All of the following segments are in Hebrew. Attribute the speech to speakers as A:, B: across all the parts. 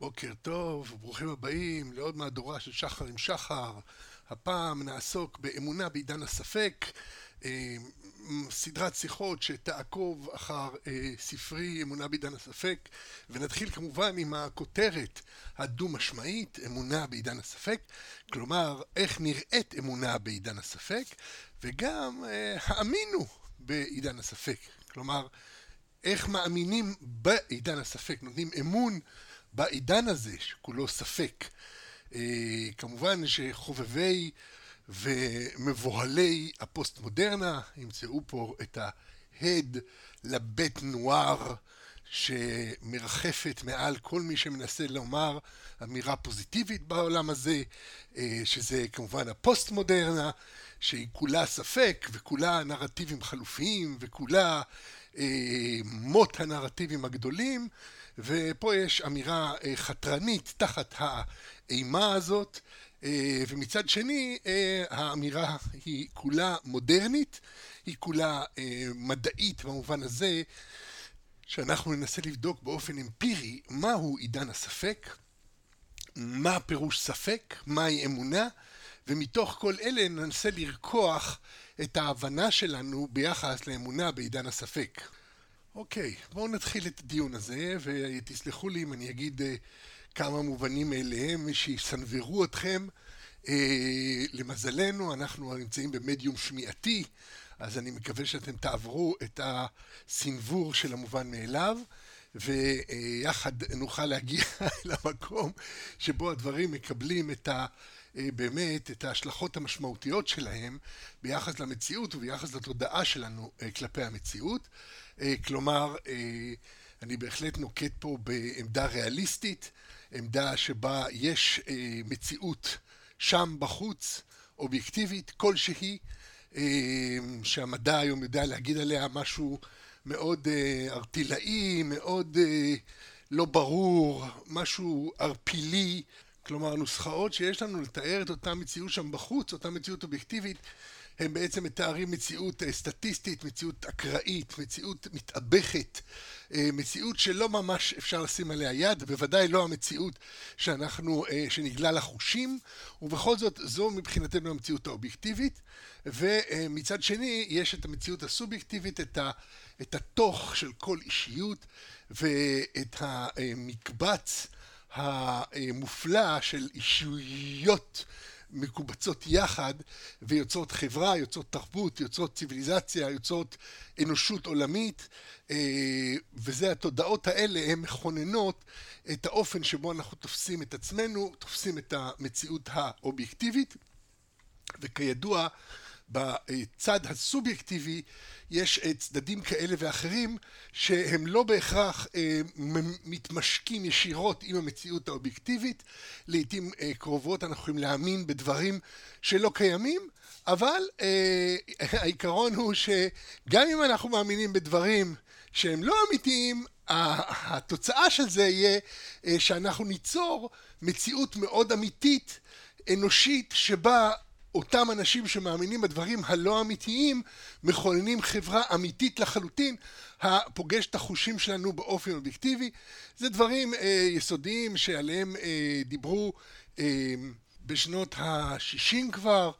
A: בוקר טוב, ברוכים הבאים לעוד מהדורה של שחר עם שחר. הפעם נעסוק באמונה בעידן הספק, אה, סדרת שיחות שתעקוב אחר אה, ספרי אמונה בעידן הספק, ונתחיל כמובן עם הכותרת הדו-משמעית, אמונה בעידן הספק, כלומר, איך נראית אמונה בעידן הספק, וגם אה, האמינו בעידן הספק, כלומר, איך מאמינים בעידן הספק, נותנים אמון בעידן הזה, שכולו ספק. אה, כמובן שחובבי ומבוהלי הפוסט-מודרנה ימצאו פה את ההד לבית נואר שמרחפת מעל כל מי שמנסה לומר אמירה פוזיטיבית בעולם הזה, אה, שזה כמובן הפוסט-מודרנה, שהיא כולה ספק וכולה נרטיבים חלופיים וכולה אה, מות הנרטיבים הגדולים, ופה יש אמירה אה, חתרנית תחת האימה הזאת, אה, ומצד שני האמירה היא כולה מודרנית, היא כולה מדעית במובן הזה שאנחנו ננסה לבדוק באופן אמפירי מהו עידן הספק, מה פירוש ספק, מהי אמונה, ומתוך כל אלה ננסה לרקוח את ההבנה שלנו ביחס לאמונה בעידן הספק. אוקיי, בואו נתחיל את הדיון הזה, ותסלחו לי אם אני אגיד uh, כמה מובנים מאליהם שיסנוורו אתכם. Uh, למזלנו, אנחנו נמצאים במדיום שמיעתי, אז אני מקווה שאתם תעברו את הסנוור של המובן מאליו. ויחד נוכל להגיע למקום שבו הדברים מקבלים את ה... אה, באמת את ההשלכות המשמעותיות שלהם ביחס למציאות וביחס לתודעה שלנו אה, כלפי המציאות. אה, כלומר, אני בהחלט נוקט פה בעמדה ריאליסטית, עמדה שבה יש מציאות שם בחוץ, אובייקטיבית כלשהי, שהמדע היום יודע להגיד עליה משהו מאוד ארטילאי, מאוד לא ברור, משהו ערפילי. כלומר, הנוסחאות שיש לנו לתאר את אותה מציאות שם בחוץ, אותה מציאות אובייקטיבית, הם בעצם מתארים מציאות אה, סטטיסטית, מציאות אקראית, מציאות מתאבכת, אה, מציאות שלא ממש אפשר לשים עליה יד, בוודאי לא המציאות שאנחנו, אה, שנגלה לחושים, ובכל זאת זו מבחינתנו המציאות האובייקטיבית, ומצד שני יש את המציאות הסובייקטיבית, את, ה, את התוך של כל אישיות ואת המקבץ המופלא של אישויות מקובצות יחד ויוצרות חברה, יוצרות תרבות, יוצרות ציוויליזציה, יוצרות אנושות עולמית אה, וזה התודעות האלה הן מכוננות את האופן שבו אנחנו תופסים את עצמנו, תופסים את המציאות האובייקטיבית. וכידוע בצד הסובייקטיבי יש אה, צדדים כאלה ואחרים שהם לא בהכרח אה, מתמשקים ישירות עם המציאות האובייקטיבית. לעיתים אה, קרובות אנחנו יכולים להאמין בדברים שלא קיימים, אבל העיקרון הוא שגם אם אנחנו מאמינים בדברים שהם לא אמיתיים, התוצאה של זה יהיה שאנחנו ניצור מציאות מאוד אמיתית, אנושית, שבה אותם אנשים שמאמינים בדברים הלא אמיתיים מכוננים חברה אמיתית לחלוטין הפוגש את החושים שלנו באופן אובייקטיבי. זה דברים אה, יסודיים שעליהם אה, דיברו אה, בשנות ה-60 כבר.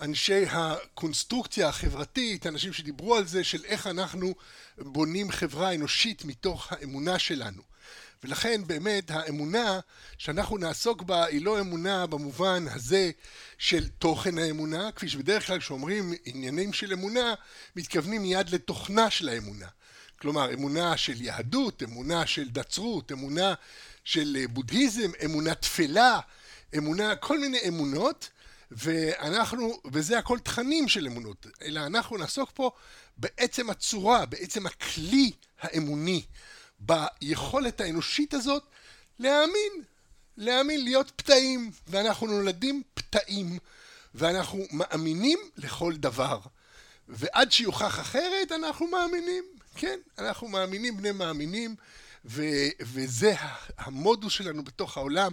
A: אנשי הקונסטרוקציה החברתית, אנשים שדיברו על זה של איך אנחנו בונים חברה אנושית מתוך האמונה שלנו ולכן באמת האמונה שאנחנו נעסוק בה היא לא אמונה במובן הזה של תוכן האמונה, כפי שבדרך כלל כשאומרים עניינים של אמונה, מתכוונים מיד לתוכנה של האמונה. כלומר, אמונה של יהדות, אמונה של דצרות, אמונה של בודהיזם, אמונה תפלה, אמונה, כל מיני אמונות, ואנחנו, וזה הכל תכנים של אמונות, אלא אנחנו נעסוק פה בעצם הצורה, בעצם הכלי האמוני. ביכולת האנושית הזאת להאמין, להאמין, להיות פתאים, ואנחנו נולדים פתאים, ואנחנו מאמינים לכל דבר. ועד שיוכח אחרת, אנחנו מאמינים, כן, אנחנו מאמינים בני מאמינים, ו- וזה המודוס שלנו בתוך העולם,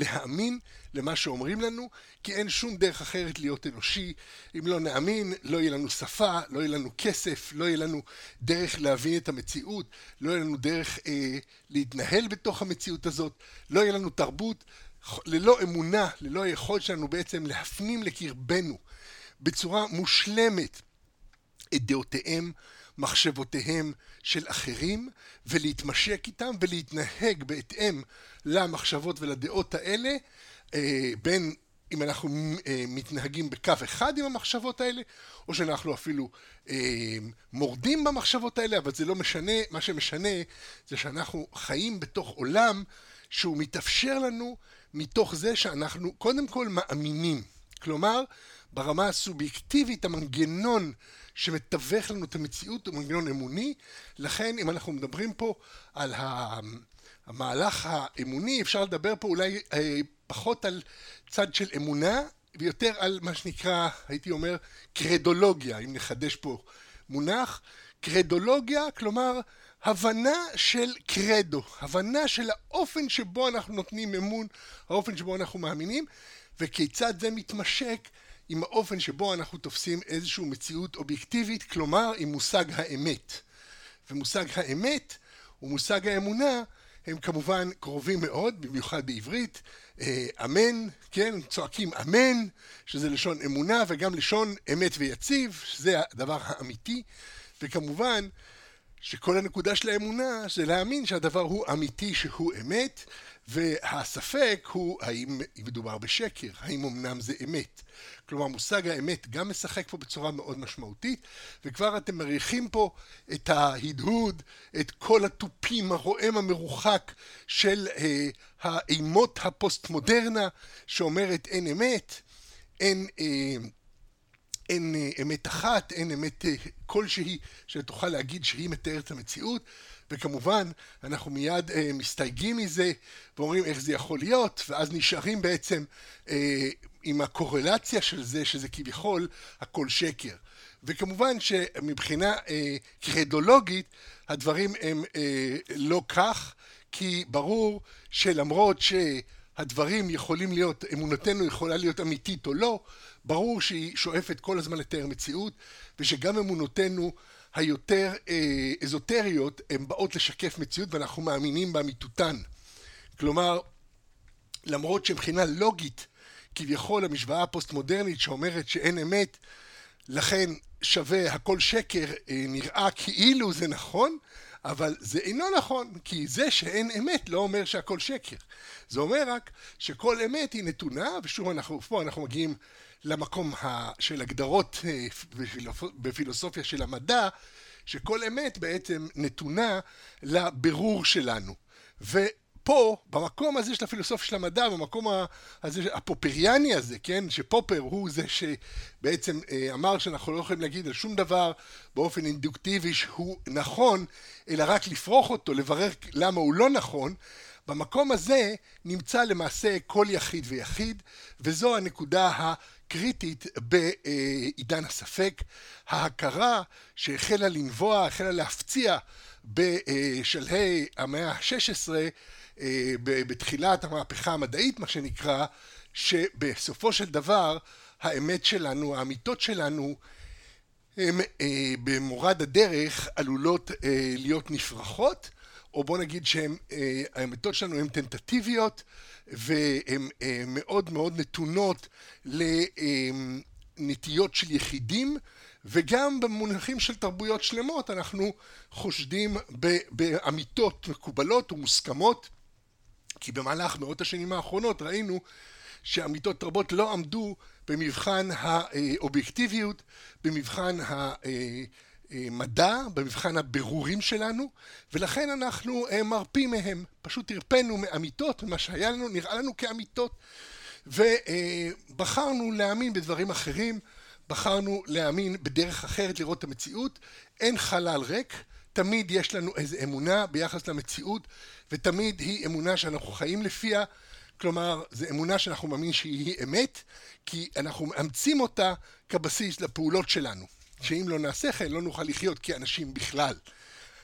A: להאמין למה שאומרים לנו, כי אין שום דרך אחרת להיות אנושי. אם לא נאמין, לא יהיה לנו שפה, לא יהיה לנו כסף, לא יהיה לנו דרך להבין את המציאות, לא יהיה לנו דרך אה, להתנהל בתוך המציאות הזאת, לא יהיה לנו תרבות. ללא אמונה, ללא היכולת שלנו בעצם להפנים לקרבנו בצורה מושלמת את דעותיהם, מחשבותיהם של אחרים, ולהתמשק איתם ולהתנהג בהתאם למחשבות ולדעות האלה, אה, בין אם אנחנו אה, מתנהגים בקו אחד עם המחשבות האלה, או שאנחנו אפילו אה, מורדים במחשבות האלה, אבל זה לא משנה, מה שמשנה זה שאנחנו חיים בתוך עולם שהוא מתאפשר לנו מתוך זה שאנחנו קודם כל מאמינים. כלומר, ברמה הסובייקטיבית המנגנון שמתווך לנו את המציאות הוא מנגנון אמוני, לכן אם אנחנו מדברים פה על המהלך האמוני, אפשר לדבר פה אולי אה, פחות על צד של אמונה ויותר על מה שנקרא, הייתי אומר, קרדולוגיה, אם נחדש פה מונח. קרדולוגיה, כלומר הבנה של קרדו, הבנה של האופן שבו אנחנו נותנים אמון, האופן שבו אנחנו מאמינים, וכיצד זה מתמשק עם האופן שבו אנחנו תופסים איזושהי מציאות אובייקטיבית, כלומר עם מושג האמת. ומושג האמת ומושג האמונה הם כמובן קרובים מאוד, במיוחד בעברית. אה, אמן, כן, צועקים אמן, שזה לשון אמונה, וגם לשון אמת ויציב, שזה הדבר האמיתי. וכמובן שכל הנקודה של האמונה זה להאמין שהדבר הוא אמיתי שהוא אמת והספק הוא האם מדובר בשקר, האם אמנם זה אמת. כלומר מושג האמת גם משחק פה בצורה מאוד משמעותית וכבר אתם מריחים פה את ההדהוד, את כל התופים הרועם המרוחק של אה, האימות הפוסט מודרנה שאומרת אין אמת, אין אה, אין אה, אמת אחת, אין אמת אה, כלשהי שתוכל להגיד שהיא מתארת את המציאות וכמובן אנחנו מיד אה, מסתייגים מזה ואומרים איך זה יכול להיות ואז נשארים בעצם אה, עם הקורלציה של זה שזה כביכול הכל שקר. וכמובן שמבחינה אה, קרדולוגית הדברים הם אה, לא כך כי ברור שלמרות שהדברים יכולים להיות, אמונתנו יכולה להיות אמיתית או לא ברור שהיא שואפת כל הזמן לתאר מציאות, ושגם אמונותינו היותר אה, אזוטריות הן באות לשקף מציאות ואנחנו מאמינים באמיתותן. כלומר, למרות שמבחינה לוגית, כביכול המשוואה הפוסט-מודרנית שאומרת שאין אמת, לכן שווה הכל שקר, אה, נראה כאילו זה נכון, אבל זה אינו נכון, כי זה שאין אמת לא אומר שהכל שקר. זה אומר רק שכל אמת היא נתונה, ושוב אנחנו, פה אנחנו מגיעים למקום של הגדרות אה, בפילוסופיה של המדע, שכל אמת בעצם נתונה לבירור שלנו. ופה, במקום הזה של הפילוסופיה של המדע, במקום הזה, הפופריאני הזה, כן, שפופר הוא זה שבעצם אה, אמר שאנחנו לא יכולים להגיד על שום דבר באופן אינדוקטיבי שהוא נכון, אלא רק לפרוח אותו, לברר למה הוא לא נכון, במקום הזה נמצא למעשה כל יחיד ויחיד, וזו הנקודה קריטית בעידן הספק, ההכרה שהחלה לנבוע, החלה להפציע בשלהי המאה ה-16 בתחילת המהפכה המדעית מה שנקרא, שבסופו של דבר האמת שלנו, האמיתות שלנו הם במורד הדרך עלולות להיות נפרחות או בוא נגיד שהאמיתות שלנו הן טנטטיביות והן אה, מאוד מאוד נתונות לנטיות של יחידים וגם במונחים של תרבויות שלמות אנחנו חושדים באמיתות מקובלות ומוסכמות כי במהלך מאות השנים האחרונות ראינו שאמיתות רבות לא עמדו במבחן האובייקטיביות, במבחן המדע, במבחן הבירורים שלנו ולכן אנחנו אה, מרפים מהם, פשוט הרפאנו מאמיתות, ממה שהיה לנו נראה לנו כאמיתות ובחרנו להאמין בדברים אחרים, בחרנו להאמין בדרך אחרת לראות את המציאות, אין חלל ריק, תמיד יש לנו איזו אמונה ביחס למציאות ותמיד היא אמונה שאנחנו חיים לפיה, כלומר זו אמונה שאנחנו מאמינים שהיא אמת כי אנחנו מאמצים אותה כבסיס לפעולות שלנו, שאם לא נעשה כן לא נוכל לחיות כאנשים בכלל.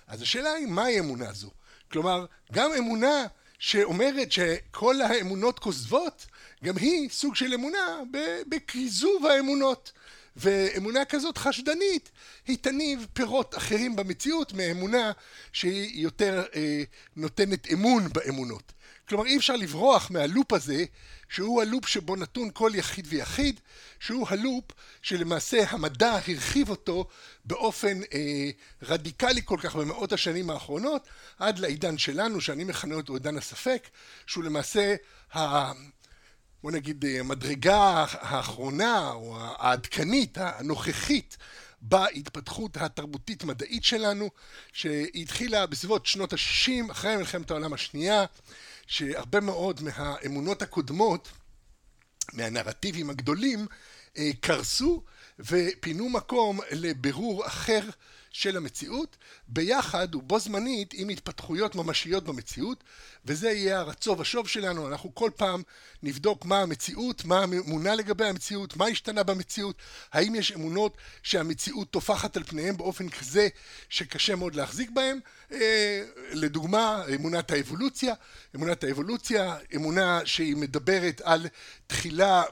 A: אז השאלה היא מהי אמונה זו? כלומר, גם אמונה שאומרת שכל האמונות כוזבות, גם היא סוג של אמונה בכיזוב האמונות. ואמונה כזאת חשדנית היא תניב פירות אחרים במציאות מאמונה שהיא יותר אה, נותנת אמון באמונות. כלומר אי אפשר לברוח מהלופ הזה שהוא הלופ שבו נתון כל יחיד ויחיד שהוא הלופ שלמעשה המדע הרחיב אותו באופן אה, רדיקלי כל כך במאות השנים האחרונות עד לעידן שלנו שאני מכנה אותו עידן הספק שהוא למעשה ה... בוא נגיד המדרגה האחרונה או העדכנית הנוכחית בהתפתחות התרבותית מדעית שלנו שהתחילה בסביבות שנות ה-60 אחרי מלחמת העולם השנייה שהרבה מאוד מהאמונות הקודמות מהנרטיבים הגדולים אה, קרסו ופינו מקום לבירור אחר של המציאות. ביחד ובו זמנית עם התפתחויות ממשיות במציאות וזה יהיה הרצו ושוב שלנו. אנחנו כל פעם נבדוק מה המציאות מה האמונה לגבי המציאות מה השתנה במציאות האם יש אמונות שהמציאות טופחת על פניהם באופן כזה שקשה מאוד להחזיק בהם. אה, לדוגמה אמונת האבולוציה. אמונת האבולוציה אמונה שהיא מדברת על תחילה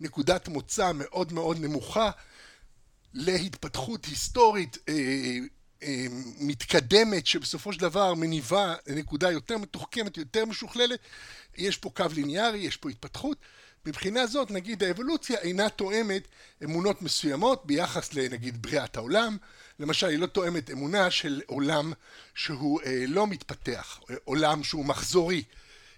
A: מנקודת מוצא מאוד מאוד נמוכה להתפתחות היסטורית אה, אה, מתקדמת שבסופו של דבר מניבה לנקודה יותר מתוחכמת, יותר משוכללת, יש פה קו ליניארי, יש פה התפתחות. מבחינה זאת נגיד האבולוציה אינה תואמת אמונות מסוימות ביחס לנגיד בריאת העולם, למשל היא לא תואמת אמונה של עולם שהוא אה, לא מתפתח, עולם שהוא מחזורי,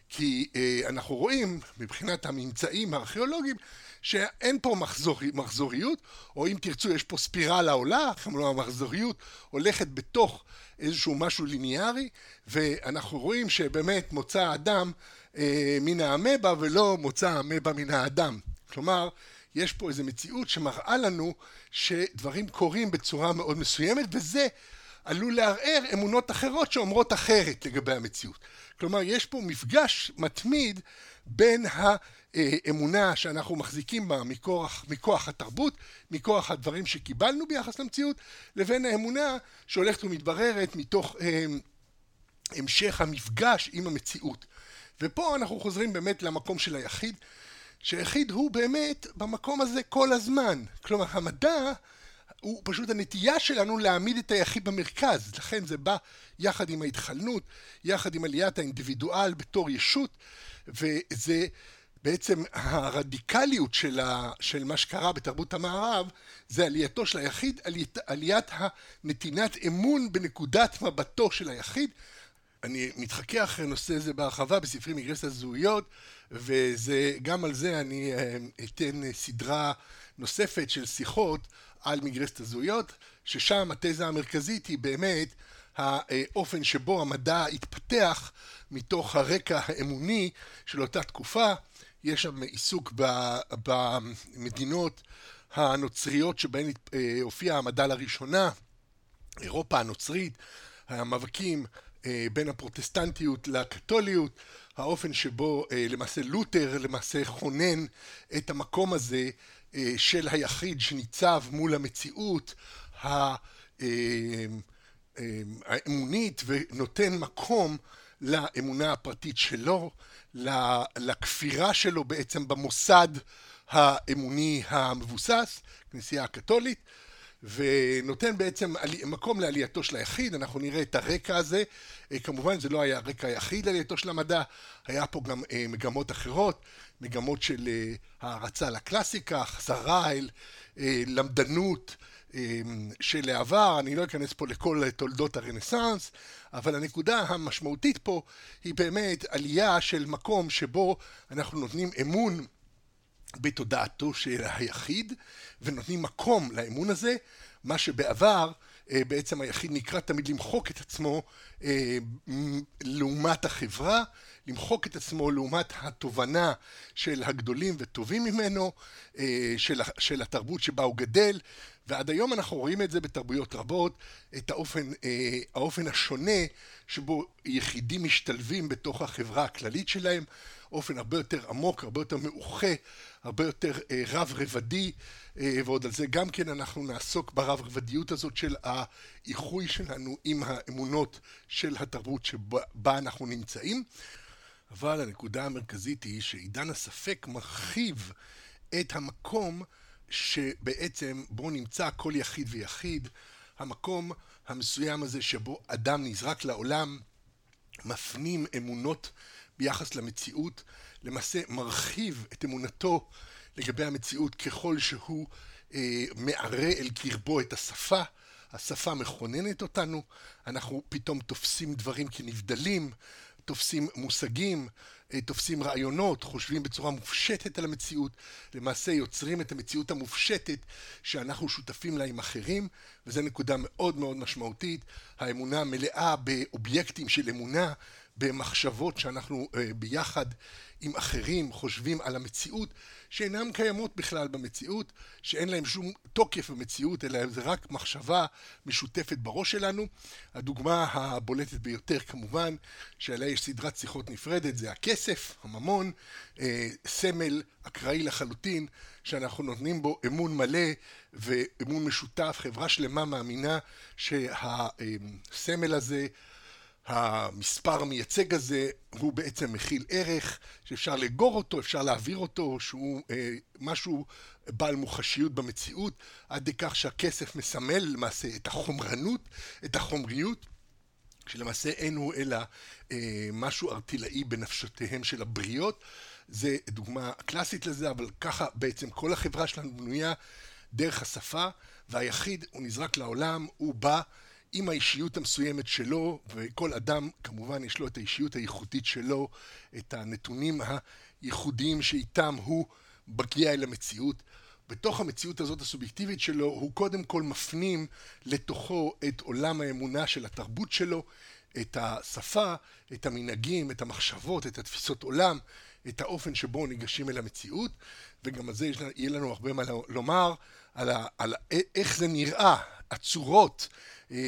A: כי אה, אנחנו רואים מבחינת הממצאים הארכיאולוגיים שאין פה מחזור, מחזוריות, או אם תרצו יש פה ספירלה עולה, כלומר המחזוריות הולכת בתוך איזשהו משהו ליניארי, ואנחנו רואים שבאמת מוצא האדם אה, מן האמבה ולא מוצא האמבה מן האדם. כלומר, יש פה איזו מציאות שמראה לנו שדברים קורים בצורה מאוד מסוימת, וזה עלול לערער אמונות אחרות שאומרות אחרת לגבי המציאות. כלומר, יש פה מפגש מתמיד בין האמונה שאנחנו מחזיקים בה מכוח, מכוח התרבות, מכוח הדברים שקיבלנו ביחס למציאות, לבין האמונה שהולכת ומתבררת מתוך אה, המשך המפגש עם המציאות. ופה אנחנו חוזרים באמת למקום של היחיד, שהיחיד הוא באמת במקום הזה כל הזמן. כלומר, המדע הוא פשוט הנטייה שלנו להעמיד את היחיד במרכז, לכן זה בא יחד עם ההתחלנות, יחד עם עליית האינדיבידואל בתור ישות, וזה בעצם הרדיקליות של, של מה שקרה בתרבות המערב, זה עלייתו של היחיד, עליית, עליית הנתינת אמון בנקודת מבטו של היחיד. אני אחרי נושא זה בהרחבה בספרי מגרסת הזהויות, וגם על זה אני אה, אתן סדרה נוספת של שיחות על מגרסת הזהויות, ששם התזה המרכזית היא באמת האופן שבו המדע התפתח מתוך הרקע האמוני של אותה תקופה. יש שם עיסוק במדינות הנוצריות שבהן אה, הופיע המדע לראשונה, אירופה הנוצרית, המאבקים אה, בין הפרוטסטנטיות לקתוליות, האופן שבו אה, למעשה לותר למעשה כונן את המקום הזה של היחיד שניצב מול המציאות האמונית ונותן מקום לאמונה הפרטית שלו, לכפירה שלו בעצם במוסד האמוני המבוסס, כנסייה הקתולית, ונותן בעצם מקום לעלייתו של היחיד, אנחנו נראה את הרקע הזה, אה, כמובן זה לא היה הרקע היחיד לעלייתו של המדע, היה פה גם אה, מגמות אחרות, מגמות של אה, הערצה לקלאסיקה, חזרה אל למדנות של העבר, אני לא אכנס פה לכל תולדות הרנסאנס, אבל הנקודה המשמעותית פה היא באמת עלייה של מקום שבו אנחנו נותנים אמון בתודעתו של היחיד ונותנים מקום לאמון הזה, מה שבעבר אה, בעצם היחיד נקרא תמיד למחוק את עצמו אה, לעומת החברה, למחוק את עצמו לעומת התובנה של הגדולים וטובים ממנו, אה, של, של התרבות שבה הוא גדל, ועד היום אנחנו רואים את זה בתרבויות רבות, את האופן, האופן השונה שבו יחידים משתלבים בתוך החברה הכללית שלהם, באופן הרבה יותר עמוק, הרבה יותר מאוחה, הרבה יותר אה, רב-רבדי, אה, ועוד על זה גם כן אנחנו נעסוק ברב-רבדיות הזאת של האיחוי שלנו עם האמונות של התרבות שבה אנחנו נמצאים. אבל הנקודה המרכזית היא שעידן הספק מרחיב את המקום שבעצם בו נמצא כל יחיד ויחיד, המקום המסוים הזה שבו אדם נזרק לעולם, מפנים אמונות ביחס למציאות, למעשה מרחיב את אמונתו לגבי המציאות ככל שהוא אה, מערה אל קרבו את השפה, השפה מכוננת אותנו, אנחנו פתאום תופסים דברים כנבדלים, תופסים מושגים, אה, תופסים רעיונות, חושבים בצורה מופשטת על המציאות, למעשה יוצרים את המציאות המופשטת שאנחנו שותפים לה עם אחרים, וזו נקודה מאוד מאוד משמעותית. האמונה מלאה באובייקטים של אמונה, במחשבות שאנחנו אה, ביחד עם אחרים חושבים על המציאות שאינן קיימות בכלל במציאות, שאין להם שום תוקף במציאות, אלא זה רק מחשבה משותפת בראש שלנו. הדוגמה הבולטת ביותר כמובן, שעליה יש סדרת שיחות נפרדת, זה הכסף, הממון, אה, סמל אקראי לחלוטין, שאנחנו נותנים בו אמון מלא ואמון משותף, חברה שלמה מאמינה שהסמל הזה המספר המייצג הזה הוא בעצם מכיל ערך שאפשר לאגור אותו, אפשר להעביר אותו, שהוא אה, משהו בעל מוחשיות במציאות, עד לכך שהכסף מסמל למעשה את החומרנות, את החומריות, שלמעשה אין הוא אלא אה, משהו ארטילאי בנפשותיהם של הבריות. זה דוגמה קלאסית לזה, אבל ככה בעצם כל החברה שלנו בנויה דרך השפה, והיחיד הוא נזרק לעולם, הוא בא עם האישיות המסוימת שלו, וכל אדם כמובן יש לו את האישיות הייחודית שלו, את הנתונים הייחודיים שאיתם הוא מגיע אל המציאות. בתוך המציאות הזאת הסובייקטיבית שלו, הוא קודם כל מפנים לתוכו את עולם האמונה של התרבות שלו, את השפה, את המנהגים, את המחשבות, את התפיסות עולם, את האופן שבו ניגשים אל המציאות, וגם על זה יהיה לנו הרבה מה לומר, על, ה, על איך זה נראה, הצורות,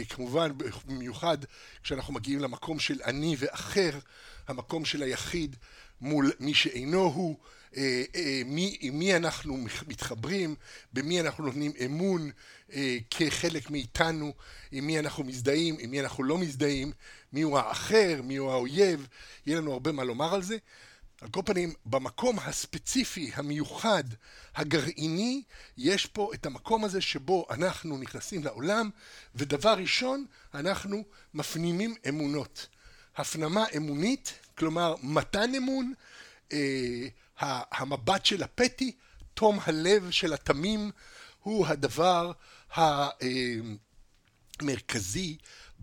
A: כמובן במיוחד כשאנחנו מגיעים למקום של אני ואחר, המקום של היחיד מול מי שאינו הוא, אה, אה, מי, עם מי אנחנו מתחברים, במי אנחנו נותנים אמון כחלק מאיתנו, עם מי אנחנו מזדהים, עם מי אנחנו לא מזדהים, מי הוא האחר, מי הוא האויב, יהיה לנו הרבה מה לומר על זה. על כל פנים, במקום הספציפי, המיוחד, הגרעיני, יש פה את המקום הזה שבו אנחנו נכנסים לעולם, ודבר ראשון, אנחנו מפנימים אמונות. הפנמה אמונית, כלומר מתן אמון, אה, המבט של הפתי, תום הלב של התמים, הוא הדבר המרכזי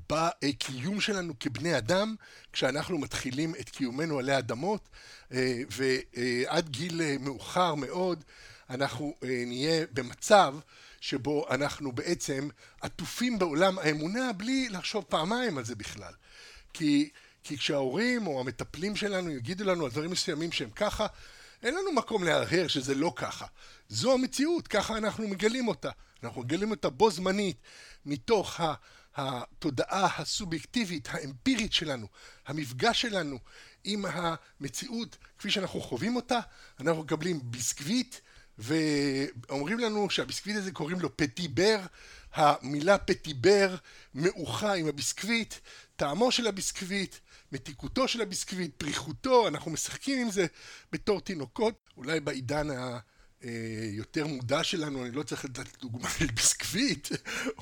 A: בקיום שלנו כבני אדם, כשאנחנו מתחילים את קיומנו עלי אדמות, אה, ועד גיל אה, מאוחר מאוד אנחנו אה, נהיה במצב שבו אנחנו בעצם עטופים בעולם האמונה בלי לחשוב פעמיים על זה בכלל. כי, כי כשההורים או המטפלים שלנו יגידו לנו על דברים מסוימים שהם ככה, אין לנו מקום להרהר שזה לא ככה. זו המציאות, ככה אנחנו מגלים אותה. אנחנו מגלים אותה בו זמנית, מתוך ה... התודעה הסובייקטיבית, האמפירית שלנו, המפגש שלנו עם המציאות כפי שאנחנו חווים אותה, אנחנו מקבלים ביסקוויט ואומרים לנו שהביסקוויט הזה קוראים לו פתיבר, המילה פתיבר מאוחה עם הביסקוויט, טעמו של הביסקוויט, מתיקותו של הביסקוויט, פריכותו, אנחנו משחקים עם זה בתור תינוקות, אולי בעידן ה... אה, יותר מודע שלנו, אני לא צריך לתת דוגמה של ביסקוויט,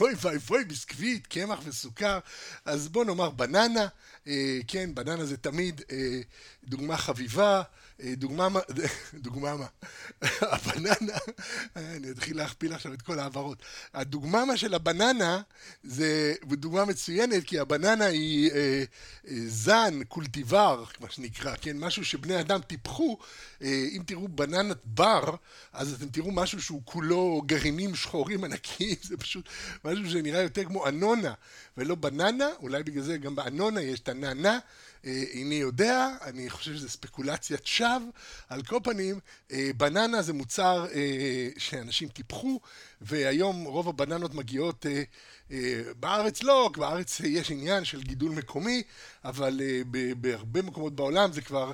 A: אוי ואבוי ביסקוויט, קמח וסוכר, אז בוא נאמר בננה, אה, כן, בננה זה תמיד אה, דוגמה חביבה, דוגמה מה, דוגמה מה, הבננה, אני אתחיל להכפיל עכשיו את כל העברות, הדוגמה מה של הבננה זה דוגמה מצוינת כי הבננה היא אה, אה, זן, קולטיבר, מה שנקרא, כן, משהו שבני אדם טיפחו, אה, אם תראו בננת בר, אז אתם תראו משהו שהוא כולו גרעינים שחורים ענקיים, זה פשוט משהו שנראה יותר כמו אנונה ולא בננה, אולי בגלל זה גם באנונה יש את הננה, אה, איני יודע, אני חושב שזו ספקולציית שווא. על כל פנים, אה, בננה זה מוצר אה, שאנשים טיפחו, והיום רוב הבננות מגיעות, בארץ לא, בארץ יש עניין של גידול מקומי, אבל בהרבה מקומות בעולם זה כבר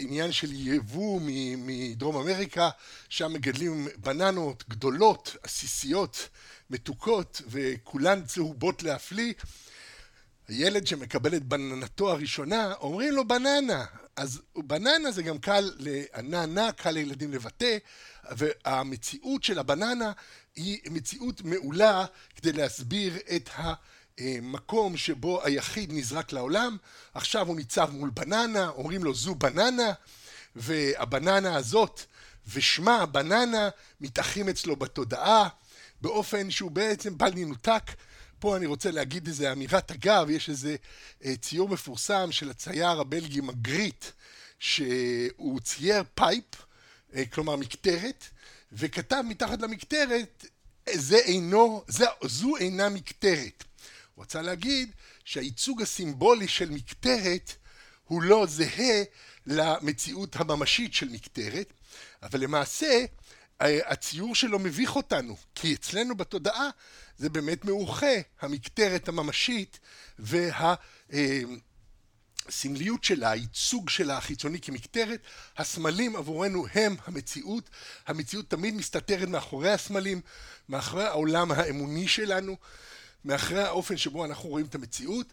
A: עניין של יבוא מדרום אמריקה, שם מגדלים בננות גדולות, עסיסיות, מתוקות, וכולן צהובות להפליא. הילד שמקבל את בננתו הראשונה, אומרים לו בננה. אז בננה זה גם קל, עננה, קל לילדים לבטא, והמציאות של הבננה היא מציאות מעולה כדי להסביר את המקום שבו היחיד נזרק לעולם. עכשיו הוא ניצב מול בננה, אומרים לו זו בננה, והבננה הזאת ושמה בננה מתאחים אצלו בתודעה באופן שהוא בעצם בל ינותק פה אני רוצה להגיד איזה אמירת אגב, יש איזה אה, ציור מפורסם של הצייר הבלגי מגריט, שהוא צייר pipe, אה, כלומר מקטרת, וכתב מתחת למקטרת, זה אינו, זה, זו אינה מקטרת. הוא רצה להגיד שהייצוג הסימבולי של מקטרת הוא לא זהה למציאות הממשית של מקטרת, אבל למעשה הציור שלו מביך אותנו, כי אצלנו בתודעה זה באמת מאוחה, המקטרת הממשית והסמליות שלה, הייצוג שלה החיצוני כמקטרת, הסמלים עבורנו הם המציאות, המציאות תמיד מסתתרת מאחורי הסמלים, מאחורי העולם האמוני שלנו, מאחורי האופן שבו אנחנו רואים את המציאות.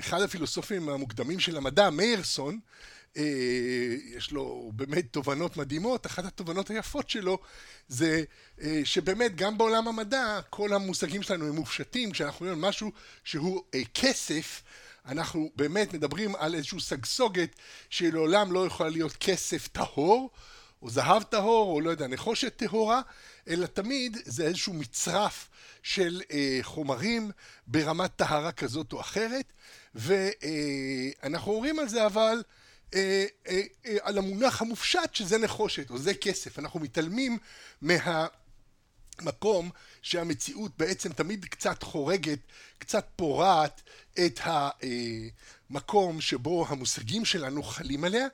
A: אחד הפילוסופים המוקדמים של המדע, מאירסון, אה, יש לו באמת תובנות מדהימות, אחת התובנות היפות שלו זה אה, שבאמת גם בעולם המדע כל המושגים שלנו הם מופשטים, כשאנחנו רואים משהו שהוא אה, כסף אנחנו באמת מדברים על איזושהי סגסוגת שלעולם לא יכולה להיות כסף טהור או זהב טהור או לא יודע נחושת טהורה אלא תמיד זה איזשהו מצרף של אה, חומרים ברמת טהרה כזאת או אחרת. ואנחנו אה, אומרים על זה אבל אה, אה, אה, על המונח המופשט שזה נחושת או זה כסף. אנחנו מתעלמים מהמקום שהמציאות בעצם תמיד קצת חורגת, קצת פורעת את המקום שבו המושגים שלנו חלים עליה,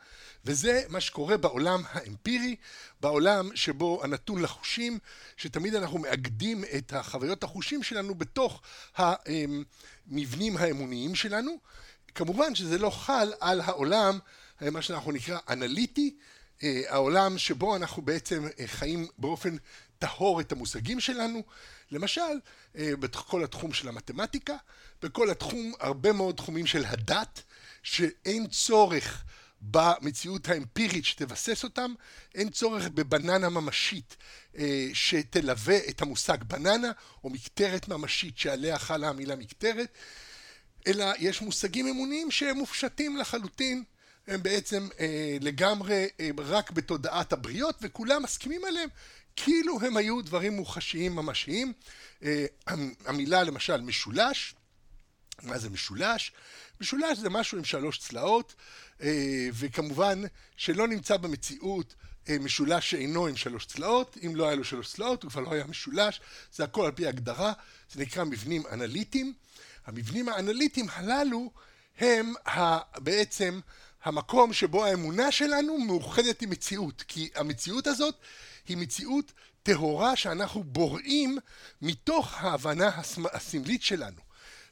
A: וזה מה שקורה בעולם האמפירי, בעולם שבו הנתון לחושים, שתמיד אנחנו מאגדים את החוויות החושים שלנו בתוך המבנים האמוניים שלנו. כמובן שזה לא חל על העולם מה שאנחנו נקרא אנליטי, אה, העולם שבו אנחנו בעצם אה, חיים באופן טהור את המושגים שלנו, למשל אה, בכל התחום של המתמטיקה, בכל התחום, הרבה מאוד תחומים של הדת, שאין צורך במציאות האמפירית שתבסס אותם, אין צורך בבננה ממשית שתלווה את המושג בננה, או מקטרת ממשית שעליה חלה המילה מקטרת, אלא יש מושגים אמוניים שהם מופשטים לחלוטין הם בעצם אה, לגמרי אה, רק בתודעת הבריות וכולם מסכימים עליהם כאילו הם היו דברים מוחשיים ממשיים. אה, המילה למשל משולש, מה זה משולש? משולש זה משהו עם שלוש צלעות אה, וכמובן שלא נמצא במציאות אה, משולש שאינו עם שלוש צלעות, אם לא היה לו שלוש צלעות הוא כבר לא היה משולש, זה הכל על פי הגדרה, זה נקרא מבנים אנליטיים. המבנים האנליטיים הללו הם בעצם המקום שבו האמונה שלנו מאוחדת עם מציאות, כי המציאות הזאת היא מציאות טהורה שאנחנו בוראים מתוך ההבנה הסמלית שלנו,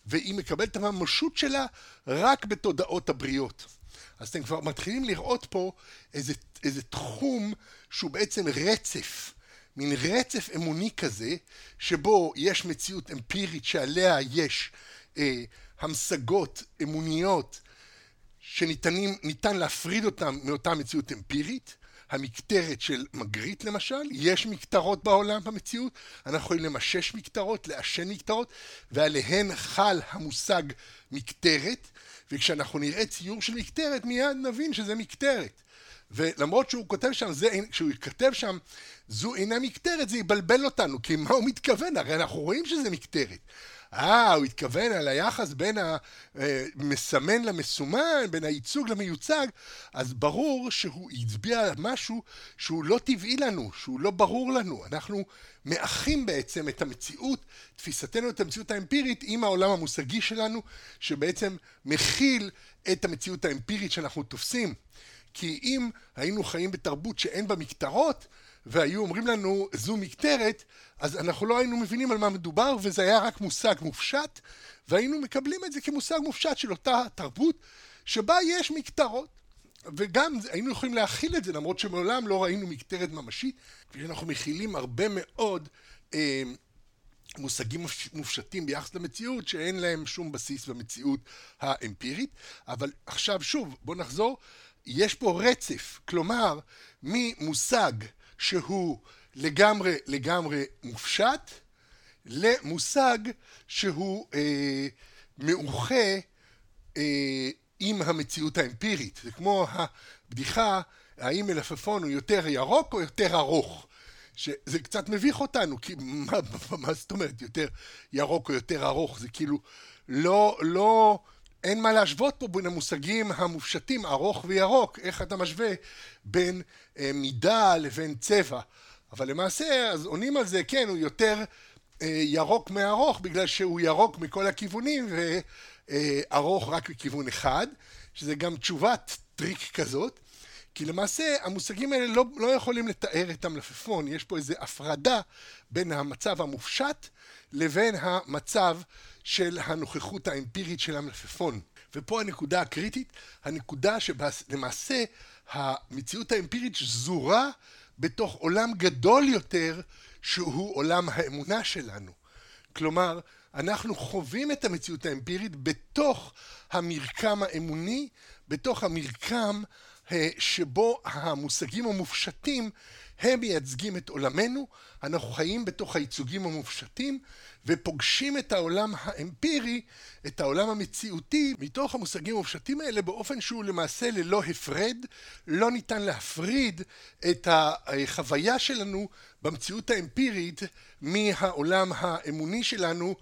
A: והיא מקבלת את הממשות שלה רק בתודעות הבריות. אז אתם כבר מתחילים לראות פה איזה, איזה תחום שהוא בעצם רצף, מין רצף אמוני כזה, שבו יש מציאות אמפירית שעליה יש אה, המשגות אמוניות שניתן להפריד אותם מאותה מציאות אמפירית, המקטרת של מגריט למשל, יש מקטרות בעולם במציאות, אנחנו יכולים למשש מקטרות, לעשן מקטרות, ועליהן חל המושג מקטרת, וכשאנחנו נראה ציור של מקטרת מיד נבין שזה מקטרת. ולמרות שהוא כותב שם, זה, כשהוא כותב שם זו אינה מקטרת, זה יבלבל אותנו, כי מה הוא מתכוון? הרי אנחנו רואים שזה מקטרת. אה, הוא התכוון על היחס בין המסמן למסומן, בין הייצוג למיוצג, אז ברור שהוא הצביע על משהו שהוא לא טבעי לנו, שהוא לא ברור לנו. אנחנו מאחים בעצם את המציאות, תפיסתנו את המציאות האמפירית עם העולם המושגי שלנו, שבעצם מכיל את המציאות האמפירית שאנחנו תופסים. כי אם היינו חיים בתרבות שאין בה מקטרות, והיו אומרים לנו זו מקטרת, אז אנחנו לא היינו מבינים על מה מדובר, וזה היה רק מושג מופשט, והיינו מקבלים את זה כמושג מופשט של אותה תרבות, שבה יש מקטרות. וגם היינו יכולים להכיל את זה, למרות שמעולם לא ראינו מקטרת ממשית, כפי שאנחנו מכילים הרבה מאוד אה, מושגים מופשטים ביחס למציאות, שאין להם שום בסיס במציאות האמפירית. אבל עכשיו שוב, בואו נחזור, יש פה רצף, כלומר, ממושג שהוא לגמרי לגמרי מופשט, למושג שהוא אה, מאוחה אה, עם המציאות האמפירית. זה כמו הבדיחה, האם מלפפון הוא יותר ירוק או יותר ארוך. שזה קצת מביך אותנו, כי מה, מה זאת אומרת יותר ירוק או יותר ארוך? זה כאילו לא, לא, אין מה להשוות פה בין המושגים המופשטים ארוך וירוק, איך אתה משווה בין אה, מידה לבין צבע. אבל למעשה, אז עונים על זה, כן, הוא יותר אה, ירוק מארוך, בגלל שהוא ירוק מכל הכיוונים וארוך רק מכיוון אחד, שזה גם תשובת טריק כזאת. כי למעשה המושגים האלה לא, לא יכולים לתאר את המלפפון, יש פה איזו הפרדה בין המצב המופשט לבין המצב של הנוכחות האמפירית של המלפפון. ופה הנקודה הקריטית, הנקודה שלמעשה המציאות האמפירית שזורה בתוך עולם גדול יותר שהוא עולם האמונה שלנו. כלומר, אנחנו חווים את המציאות האמפירית בתוך המרקם האמוני, בתוך המרקם אה, שבו המושגים המופשטים הם מייצגים את עולמנו, אנחנו חיים בתוך הייצוגים המופשטים ופוגשים את העולם האמפירי, את העולם המציאותי, מתוך המושגים המופשטים האלה באופן שהוא למעשה ללא הפרד, לא ניתן להפריד את החוויה שלנו במציאות האמפירית מהעולם האמוני שלנו,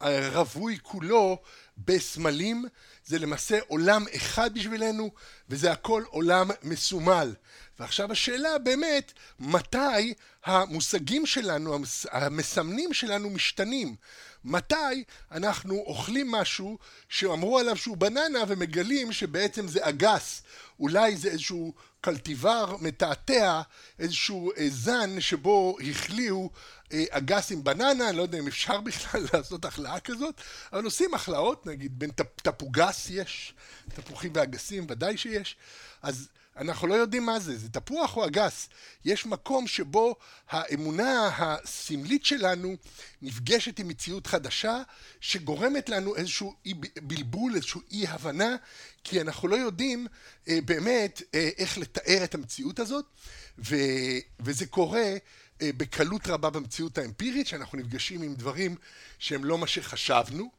A: הרווי כולו בסמלים, זה למעשה עולם אחד בשבילנו, וזה הכל עולם מסומל. ועכשיו השאלה באמת, מתי המושגים שלנו, המסמנים שלנו משתנים? מתי אנחנו אוכלים משהו שאמרו עליו שהוא בננה ומגלים שבעצם זה אגס? אולי זה איזשהו קלטיבר מתעתע, איזשהו אה, זן שבו החליאו אה, אגס עם בננה, אני לא יודע אם אפשר בכלל לעשות החלאה כזאת, אבל עושים החלאות, נגיד בין תפוגס יש, תפוחים ואגסים ודאי שיש, אז אנחנו לא יודעים מה זה, זה תפוח או אגס. יש מקום שבו האמונה הסמלית שלנו נפגשת עם מציאות חדשה, שגורמת לנו איזשהו אי בלבול, איזשהו אי הבנה, כי אנחנו לא יודעים אה, באמת אה, איך לתאר את המציאות הזאת, ו, וזה קורה אה, בקלות רבה במציאות האמפירית, שאנחנו נפגשים עם דברים שהם לא מה שחשבנו,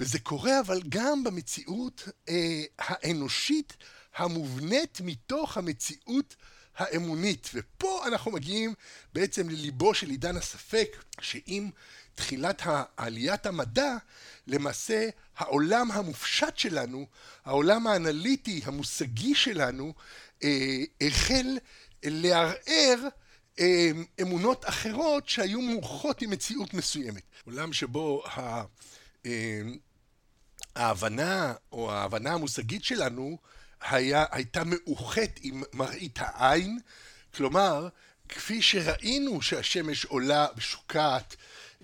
A: וזה קורה אבל גם במציאות אה, האנושית המובנית מתוך המציאות האמונית. ופה אנחנו מגיעים בעצם לליבו של עידן הספק, שעם תחילת עליית המדע, למעשה העולם המופשט שלנו, העולם האנליטי, המושגי שלנו, אה, החל לערער אה, אמונות אחרות שהיו מוחות עם מציאות מסוימת. עולם שבו ה... אה, ההבנה או ההבנה המושגית שלנו היה, הייתה מאוחת עם מראית העין, כלומר, כפי שראינו שהשמש עולה, שוקעת,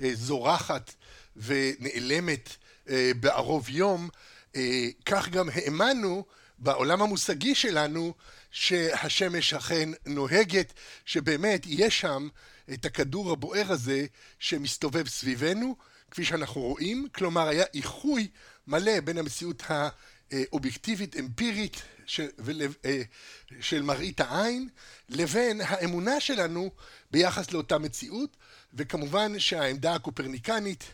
A: אה, זורחת ונעלמת אה, בערוב יום, אה, כך גם האמנו בעולם המושגי שלנו שהשמש אכן נוהגת, שבאמת יש שם את הכדור הבוער הזה שמסתובב סביבנו, כפי שאנחנו רואים, כלומר היה איחוי מלא בין המציאות האובייקטיבית אמפירית של, אה, של מראית העין לבין האמונה שלנו ביחס לאותה מציאות וכמובן שהעמדה הקופרניקנית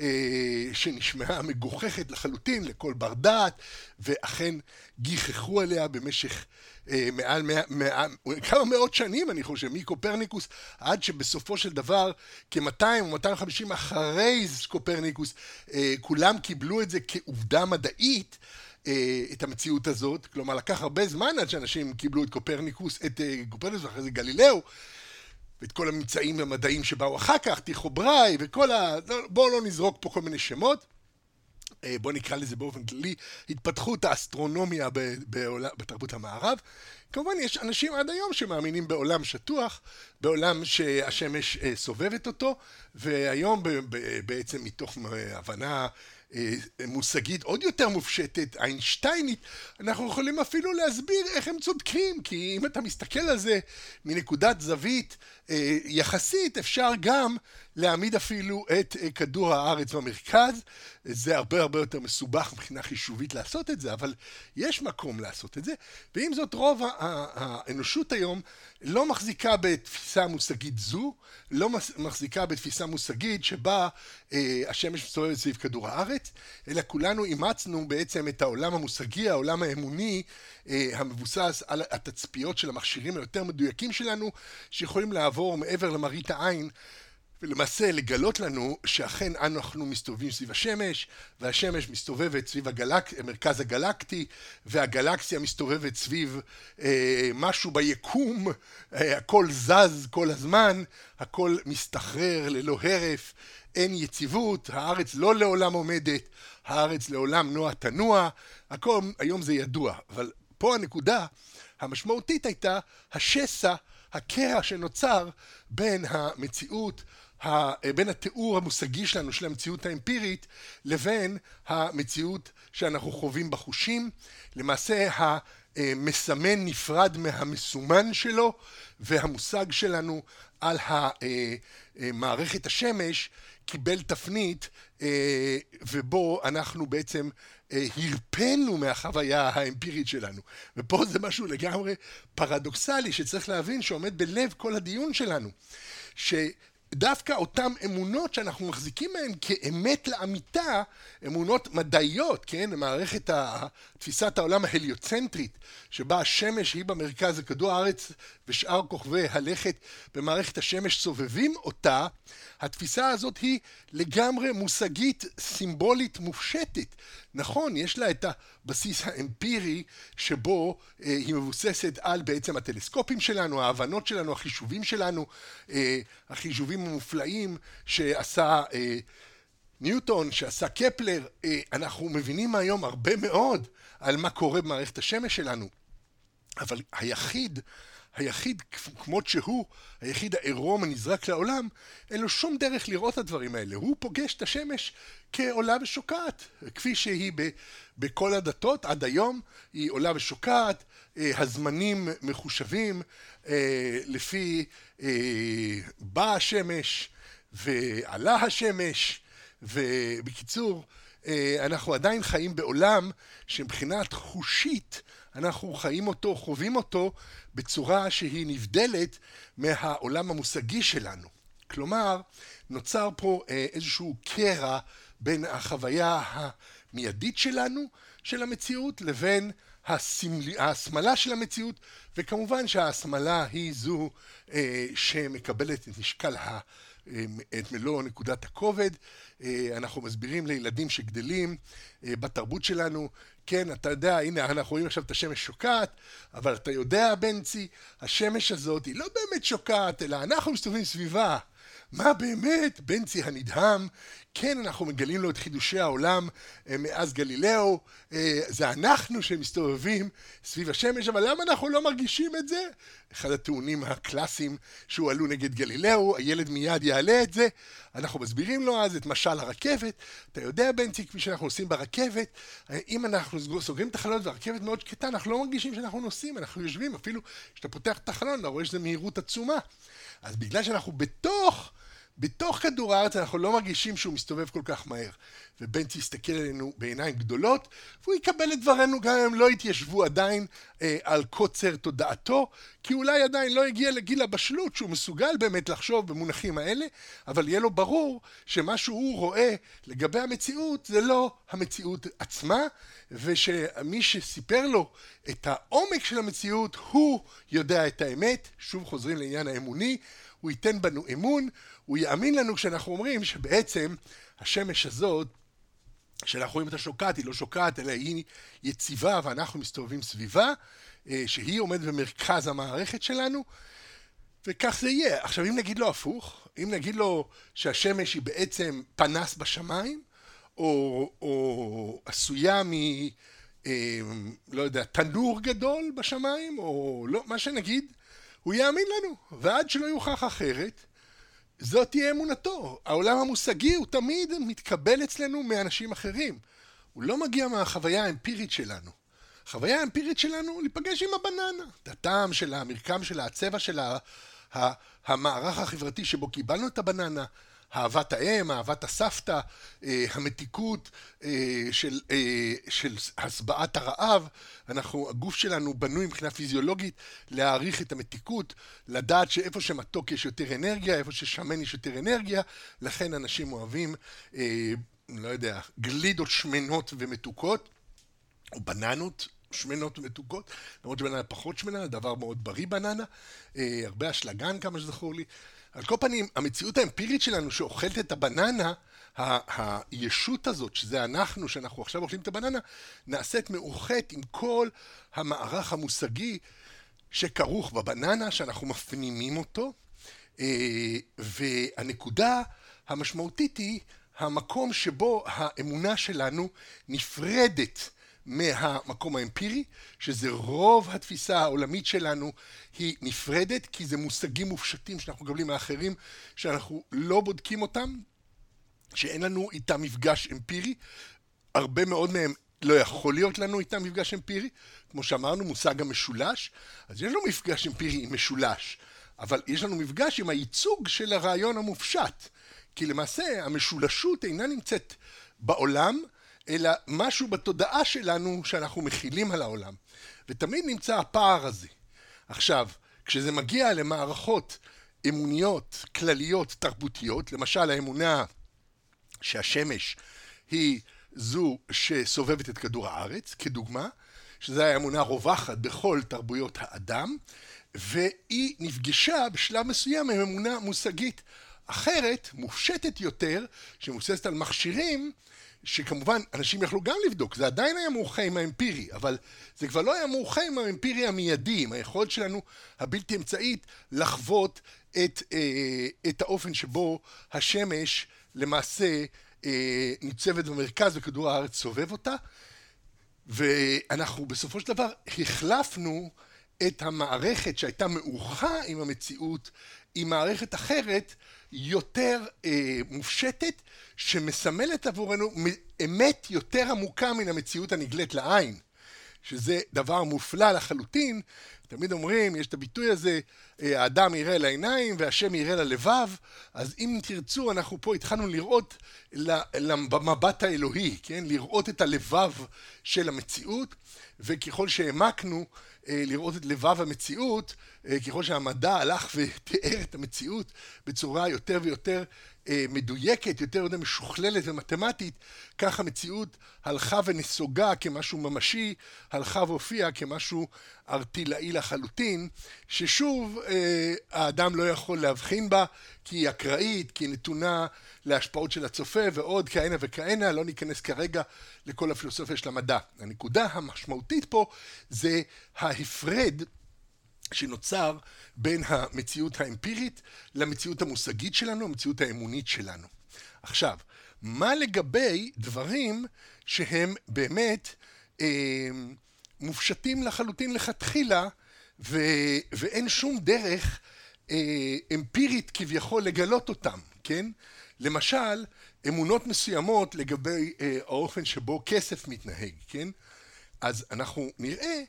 A: אה, שנשמעה מגוחכת לחלוטין לכל בר דעת, ואכן גיחכו עליה במשך אה, מעל מאה, מאה, כמה מאות שנים, אני חושב, מקופרניקוס, עד שבסופו של דבר, כ-200 או 250 אחרי קופרניקוס, כולם קיבלו את זה כעובדה מדעית. אה, את המציאות הזאת, כלומר לקח הרבה זמן עד שאנשים קיבלו את קופרניקוס, את אה, קופרניקוס ואחרי זה גלילאו, ואת כל הממצאים המדעיים שבאו אחר כך, טיכו בראי וכל ה... לא, בואו לא נזרוק פה כל מיני שמות. אה, בואו נקרא לזה באופן כללי, התפתחות האסטרונומיה בעולם, בתרבות המערב. כמובן יש אנשים עד היום שמאמינים בעולם שטוח, בעולם שהשמש סובבת אותו, והיום בעצם מתוך הבנה מושגית עוד יותר מופשטת, איינשטיינית, אנחנו יכולים אפילו להסביר איך הם צודקים, כי אם אתה מסתכל על זה מנקודת זווית אה, יחסית, אפשר גם להעמיד אפילו את אה, כדור הארץ במרכז. זה הרבה הרבה יותר מסובך מבחינה חישובית לעשות את זה, אבל יש מקום לעשות את זה. ועם זאת, רוב האנושות היום לא מחזיקה בתפיסה מושגית זו, לא מחזיקה בתפיסה מושגית שבה אה, השמש מסתובבת סביב כדור הארץ, אלא כולנו אימצנו בעצם את העולם המושגי, העולם האמוני, אה, המבוסס על התצפיות של המכשירים היותר מדויקים שלנו, שיכולים לעבור מעבר למראית העין. ולמעשה לגלות לנו שאכן אנחנו מסתובבים סביב השמש, והשמש מסתובבת סביב הגלק... מרכז הגלקטי, והגלקסיה מסתובבת סביב אה, משהו ביקום, אה, הכל זז כל הזמן, הכל מסתחרר ללא הרף, אין יציבות, הארץ לא לעולם עומדת, הארץ לעולם נוע תנוע, הכל היום זה ידוע, אבל פה הנקודה המשמעותית הייתה השסע, הקרע שנוצר בין המציאות בין התיאור המושגי שלנו של המציאות האמפירית לבין המציאות שאנחנו חווים בחושים. למעשה המסמן נפרד מהמסומן שלו והמושג שלנו על מערכת השמש קיבל תפנית ובו אנחנו בעצם הרפאנו מהחוויה האמפירית שלנו. ופה זה משהו לגמרי פרדוקסלי שצריך להבין שעומד בלב כל הדיון שלנו. ש... דווקא אותן אמונות שאנחנו מחזיקים מהן כאמת לאמיתה, אמונות מדעיות, כן? מערכת תפיסת העולם ההליוצנטרית, שבה השמש היא במרכז וכדור הארץ ושאר כוכבי הלכת במערכת השמש סובבים אותה, התפיסה הזאת היא לגמרי מושגית, סימבולית, מופשטת. נכון, יש לה את הבסיס האמפירי שבו אה, היא מבוססת על בעצם הטלסקופים שלנו, ההבנות שלנו, החישובים שלנו, אה, החישובים המופלאים שעשה אה, ניוטון, שעשה קפלר, אה, אנחנו מבינים היום הרבה מאוד על מה קורה במערכת השמש שלנו. אבל היחיד היחיד כמות שהוא, היחיד העירום הנזרק לעולם, אין לו שום דרך לראות את הדברים האלה. הוא פוגש את השמש כעולה ושוקעת, כפי שהיא ב, בכל הדתות עד היום, היא עולה ושוקעת, אה, הזמנים מחושבים אה, לפי אה, באה השמש ועלה השמש, ובקיצור, אנחנו עדיין חיים בעולם שמבחינת חושית אנחנו חיים אותו, חווים אותו, בצורה שהיא נבדלת מהעולם המושגי שלנו. כלומר, נוצר פה אה, איזשהו קרע בין החוויה המיידית שלנו, של המציאות, לבין. ההסמלה של המציאות, וכמובן שההסמלה היא זו אה, שמקבלת את משקל ה... את מלוא נקודת הכובד. אה, אנחנו מסבירים לילדים שגדלים אה, בתרבות שלנו, כן, אתה יודע, הנה, אנחנו רואים עכשיו את השמש שוקעת, אבל אתה יודע, בנצי, השמש הזאת היא לא באמת שוקעת, אלא אנחנו מסתובבים סביבה. מה באמת? בנצי הנדהם, כן, אנחנו מגלים לו את חידושי העולם אה, מאז גלילאו, אה, זה אנחנו שמסתובבים סביב השמש, אבל למה אנחנו לא מרגישים את זה? אחד הטיעונים הקלאסיים שהועלו נגד גלילאו, הילד מיד יעלה את זה, אנחנו מסבירים לו אז את משל הרכבת, אתה יודע בנצי, כפי שאנחנו עושים ברכבת, אה, אם אנחנו סוגרים את החלונות והרכבת מאוד שקטה, אנחנו לא מרגישים שאנחנו נוסעים, אנחנו יושבים, אפילו כשאתה פותח את החלון, אתה רואה שזה מהירות עצומה. אז בגלל שאנחנו בתוך בתוך כדור הארץ אנחנו לא מרגישים שהוא מסתובב כל כך מהר. ובנצי יסתכל עלינו בעיניים גדולות, והוא יקבל את דברינו גם אם לא יתיישבו עדיין אה, על קוצר תודעתו, כי אולי עדיין לא הגיע לגיל הבשלות שהוא מסוגל באמת לחשוב במונחים האלה, אבל יהיה לו ברור שמה שהוא רואה לגבי המציאות זה לא המציאות עצמה, ושמי שסיפר לו את העומק של המציאות, הוא יודע את האמת. שוב חוזרים לעניין האמוני, הוא ייתן בנו אמון, הוא יאמין לנו כשאנחנו אומרים שבעצם השמש הזאת, שאנחנו רואים את השוקעת, היא לא שוקעת, אלא היא יציבה ואנחנו מסתובבים סביבה, אה, שהיא עומדת במרכז המערכת שלנו, וכך זה יהיה. עכשיו, אם נגיד לו הפוך, אם נגיד לו שהשמש היא בעצם פנס בשמיים, או, או עשויה מ... אה, לא יודע, תנור גדול בשמיים, או לא, מה שנגיד, הוא יאמין לנו, ועד שלא יוכח אחרת, זאת תהיה אמונתו. העולם המושגי הוא תמיד מתקבל אצלנו מאנשים אחרים. הוא לא מגיע מהחוויה האמפירית שלנו. החוויה האמפירית שלנו להיפגש עם הבננה. הטעם שלה, המרקם שלה, הצבע שלה, המערך החברתי שבו קיבלנו את הבננה, אהבת האם, אהבת הסבתא, אה, המתיקות אה, של, אה, של הסבעת הרעב. אנחנו, הגוף שלנו בנוי מבחינה פיזיולוגית להעריך את המתיקות, לדעת שאיפה שמתוק יש יותר אנרגיה, איפה ששמן יש יותר אנרגיה, לכן אנשים אוהבים, לא יודע, גלידות שמנות ומתוקות, או בננות. שמנות ומתוקות, למרות שבננה פחות שמנה, דבר מאוד בריא בננה, הרבה אשלגן כמה שזכור לי, על כל פנים, המציאות האמפירית שלנו שאוכלת את הבננה, הישות הזאת, שזה אנחנו, שאנחנו עכשיו אוכלים את הבננה, נעשית מאוחת עם כל המערך המושגי שכרוך בבננה, שאנחנו מפנימים אותו, אה, והנקודה המשמעותית היא המקום שבו האמונה שלנו נפרדת מהמקום האמפירי, שזה רוב התפיסה העולמית שלנו היא נפרדת, כי זה מושגים מופשטים שאנחנו מקבלים מאחרים, שאנחנו לא בודקים אותם, שאין לנו איתם מפגש אמפירי. הרבה מאוד מהם לא יכול להיות לנו איתם מפגש אמפירי, כמו שאמרנו, מושג המשולש, אז יש לנו מפגש אמפירי עם משולש, אבל יש לנו מפגש עם הייצוג של הרעיון המופשט, כי למעשה המשולשות אינה נמצאת בעולם, אלא משהו בתודעה שלנו שאנחנו מכילים על העולם. ותמיד נמצא הפער הזה. עכשיו, כשזה מגיע למערכות אמוניות, כלליות, תרבותיות, למשל האמונה שהשמש היא זו שסובבת את כדור הארץ, כדוגמה, שזו האמונה רווחת בכל תרבויות האדם, והיא נפגשה בשלב מסוים עם אמונה מושגית אחרת, מופשטת יותר, שמבוססת על מכשירים שכמובן אנשים יכלו גם לבדוק, זה עדיין היה מאוחה עם האמפירי, אבל זה כבר לא היה מאוחה עם האמפירי המיידי, עם היכולת שלנו הבלתי אמצעית לחוות את, אה, את האופן שבו השמש למעשה אה, ניצבת במרכז וכדור הארץ סובב אותה, ואנחנו בסופו של דבר החלפנו את המערכת שהייתה מאוחה עם המציאות עם מערכת אחרת יותר אה, מופשטת, שמסמלת עבורנו אמת יותר עמוקה מן המציאות הנגלית לעין, שזה דבר מופלא לחלוטין. תמיד אומרים, יש את הביטוי הזה, אה, האדם יראה לעיניים והשם יראה ללבב, אז אם תרצו, אנחנו פה התחלנו לראות במבט האלוהי, כן? לראות את הלבב של המציאות, וככל שהעמקנו אה, לראות את לבב המציאות, אה, ככל שהמדע הלך ותיאר את המציאות בצורה יותר ויותר מדויקת, יותר ויותר משוכללת ומתמטית, כך המציאות הלכה ונסוגה כמשהו ממשי, הלכה והופיעה כמשהו ארטילאי לחלוטין, ששוב האדם לא יכול להבחין בה, כי היא אקראית, כי היא נתונה להשפעות של הצופה ועוד כהנה וכהנה, לא ניכנס כרגע לכל הפילוסופיה של המדע. הנקודה המשמעותית פה זה ההפרד שנוצר בין המציאות האמפירית למציאות המושגית שלנו, המציאות האמונית שלנו. עכשיו, מה לגבי דברים שהם באמת אה, מופשטים לחלוטין לכתחילה ו, ואין שום דרך אה, אמפירית כביכול לגלות אותם, כן? למשל, אמונות מסוימות לגבי אה, האופן שבו כסף מתנהג, כן? אז אנחנו נראה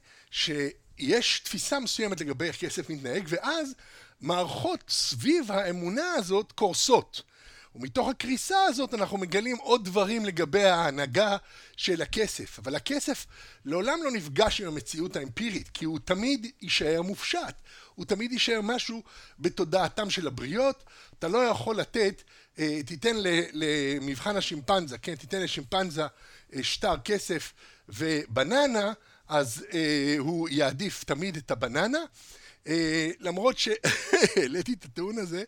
A: שיש תפיסה מסוימת לגבי איך כסף מתנהג, ואז מערכות סביב האמונה הזאת קורסות. ומתוך הקריסה הזאת אנחנו מגלים עוד דברים לגבי ההנהגה של הכסף. אבל הכסף לעולם לא נפגש עם המציאות האמפירית, כי הוא תמיד יישאר מופשט. הוא תמיד יישאר משהו בתודעתם של הבריות. אתה לא יכול לתת, אה, תיתן למבחן השימפנזה, כן, תיתן לשימפנזה אה, שטר כסף ובננה, אז אה, הוא יעדיף תמיד את הבננה. אה, למרות שהעליתי את הטיעון הזה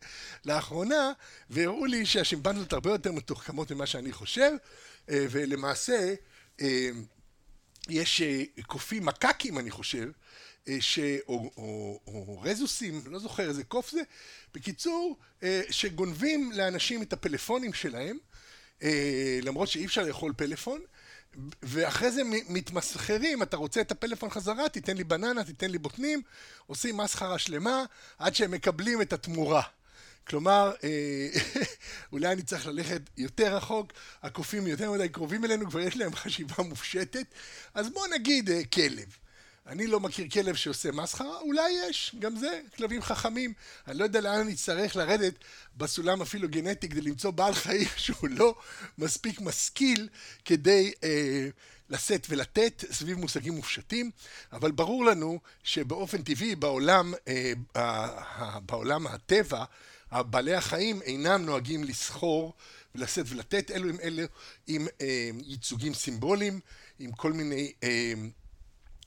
A: לאחרונה, והראו לי שהשימפנזות הרבה יותר מתוחכמות ממה שאני חושב, אה, ולמעשה אה, יש קופים מקקים, אני חושב, ש... או, או, או רזוסים, לא זוכר איזה קוף זה, בקיצור, שגונבים לאנשים את הפלאפונים שלהם, למרות שאי אפשר לאכול פלאפון, ואחרי זה מתמסחרים, אתה רוצה את הפלאפון חזרה, תיתן לי בננה, תיתן לי בוטנים, עושים מסחרה שלמה עד שהם מקבלים את התמורה. כלומר, אה, אולי אני צריך ללכת יותר רחוק, הקופים יותר מדי קרובים אלינו, כבר יש להם חשיבה מופשטת, אז בואו נגיד אה, כלב. אני לא מכיר כלב שעושה מסחרה, אולי יש, גם זה, כלבים חכמים. אני לא יודע לאן אני אצטרך לרדת בסולם אפילו גנטי כדי למצוא בעל חיים שהוא לא מספיק משכיל כדי אה, לשאת ולתת סביב מושגים מופשטים, אבל ברור לנו שבאופן טבעי בעולם, אה, בעולם הטבע, בעלי החיים אינם נוהגים לסחור ולשאת ולתת, אלו עם אלו עם אה, ייצוגים סימבוליים, עם כל מיני אה,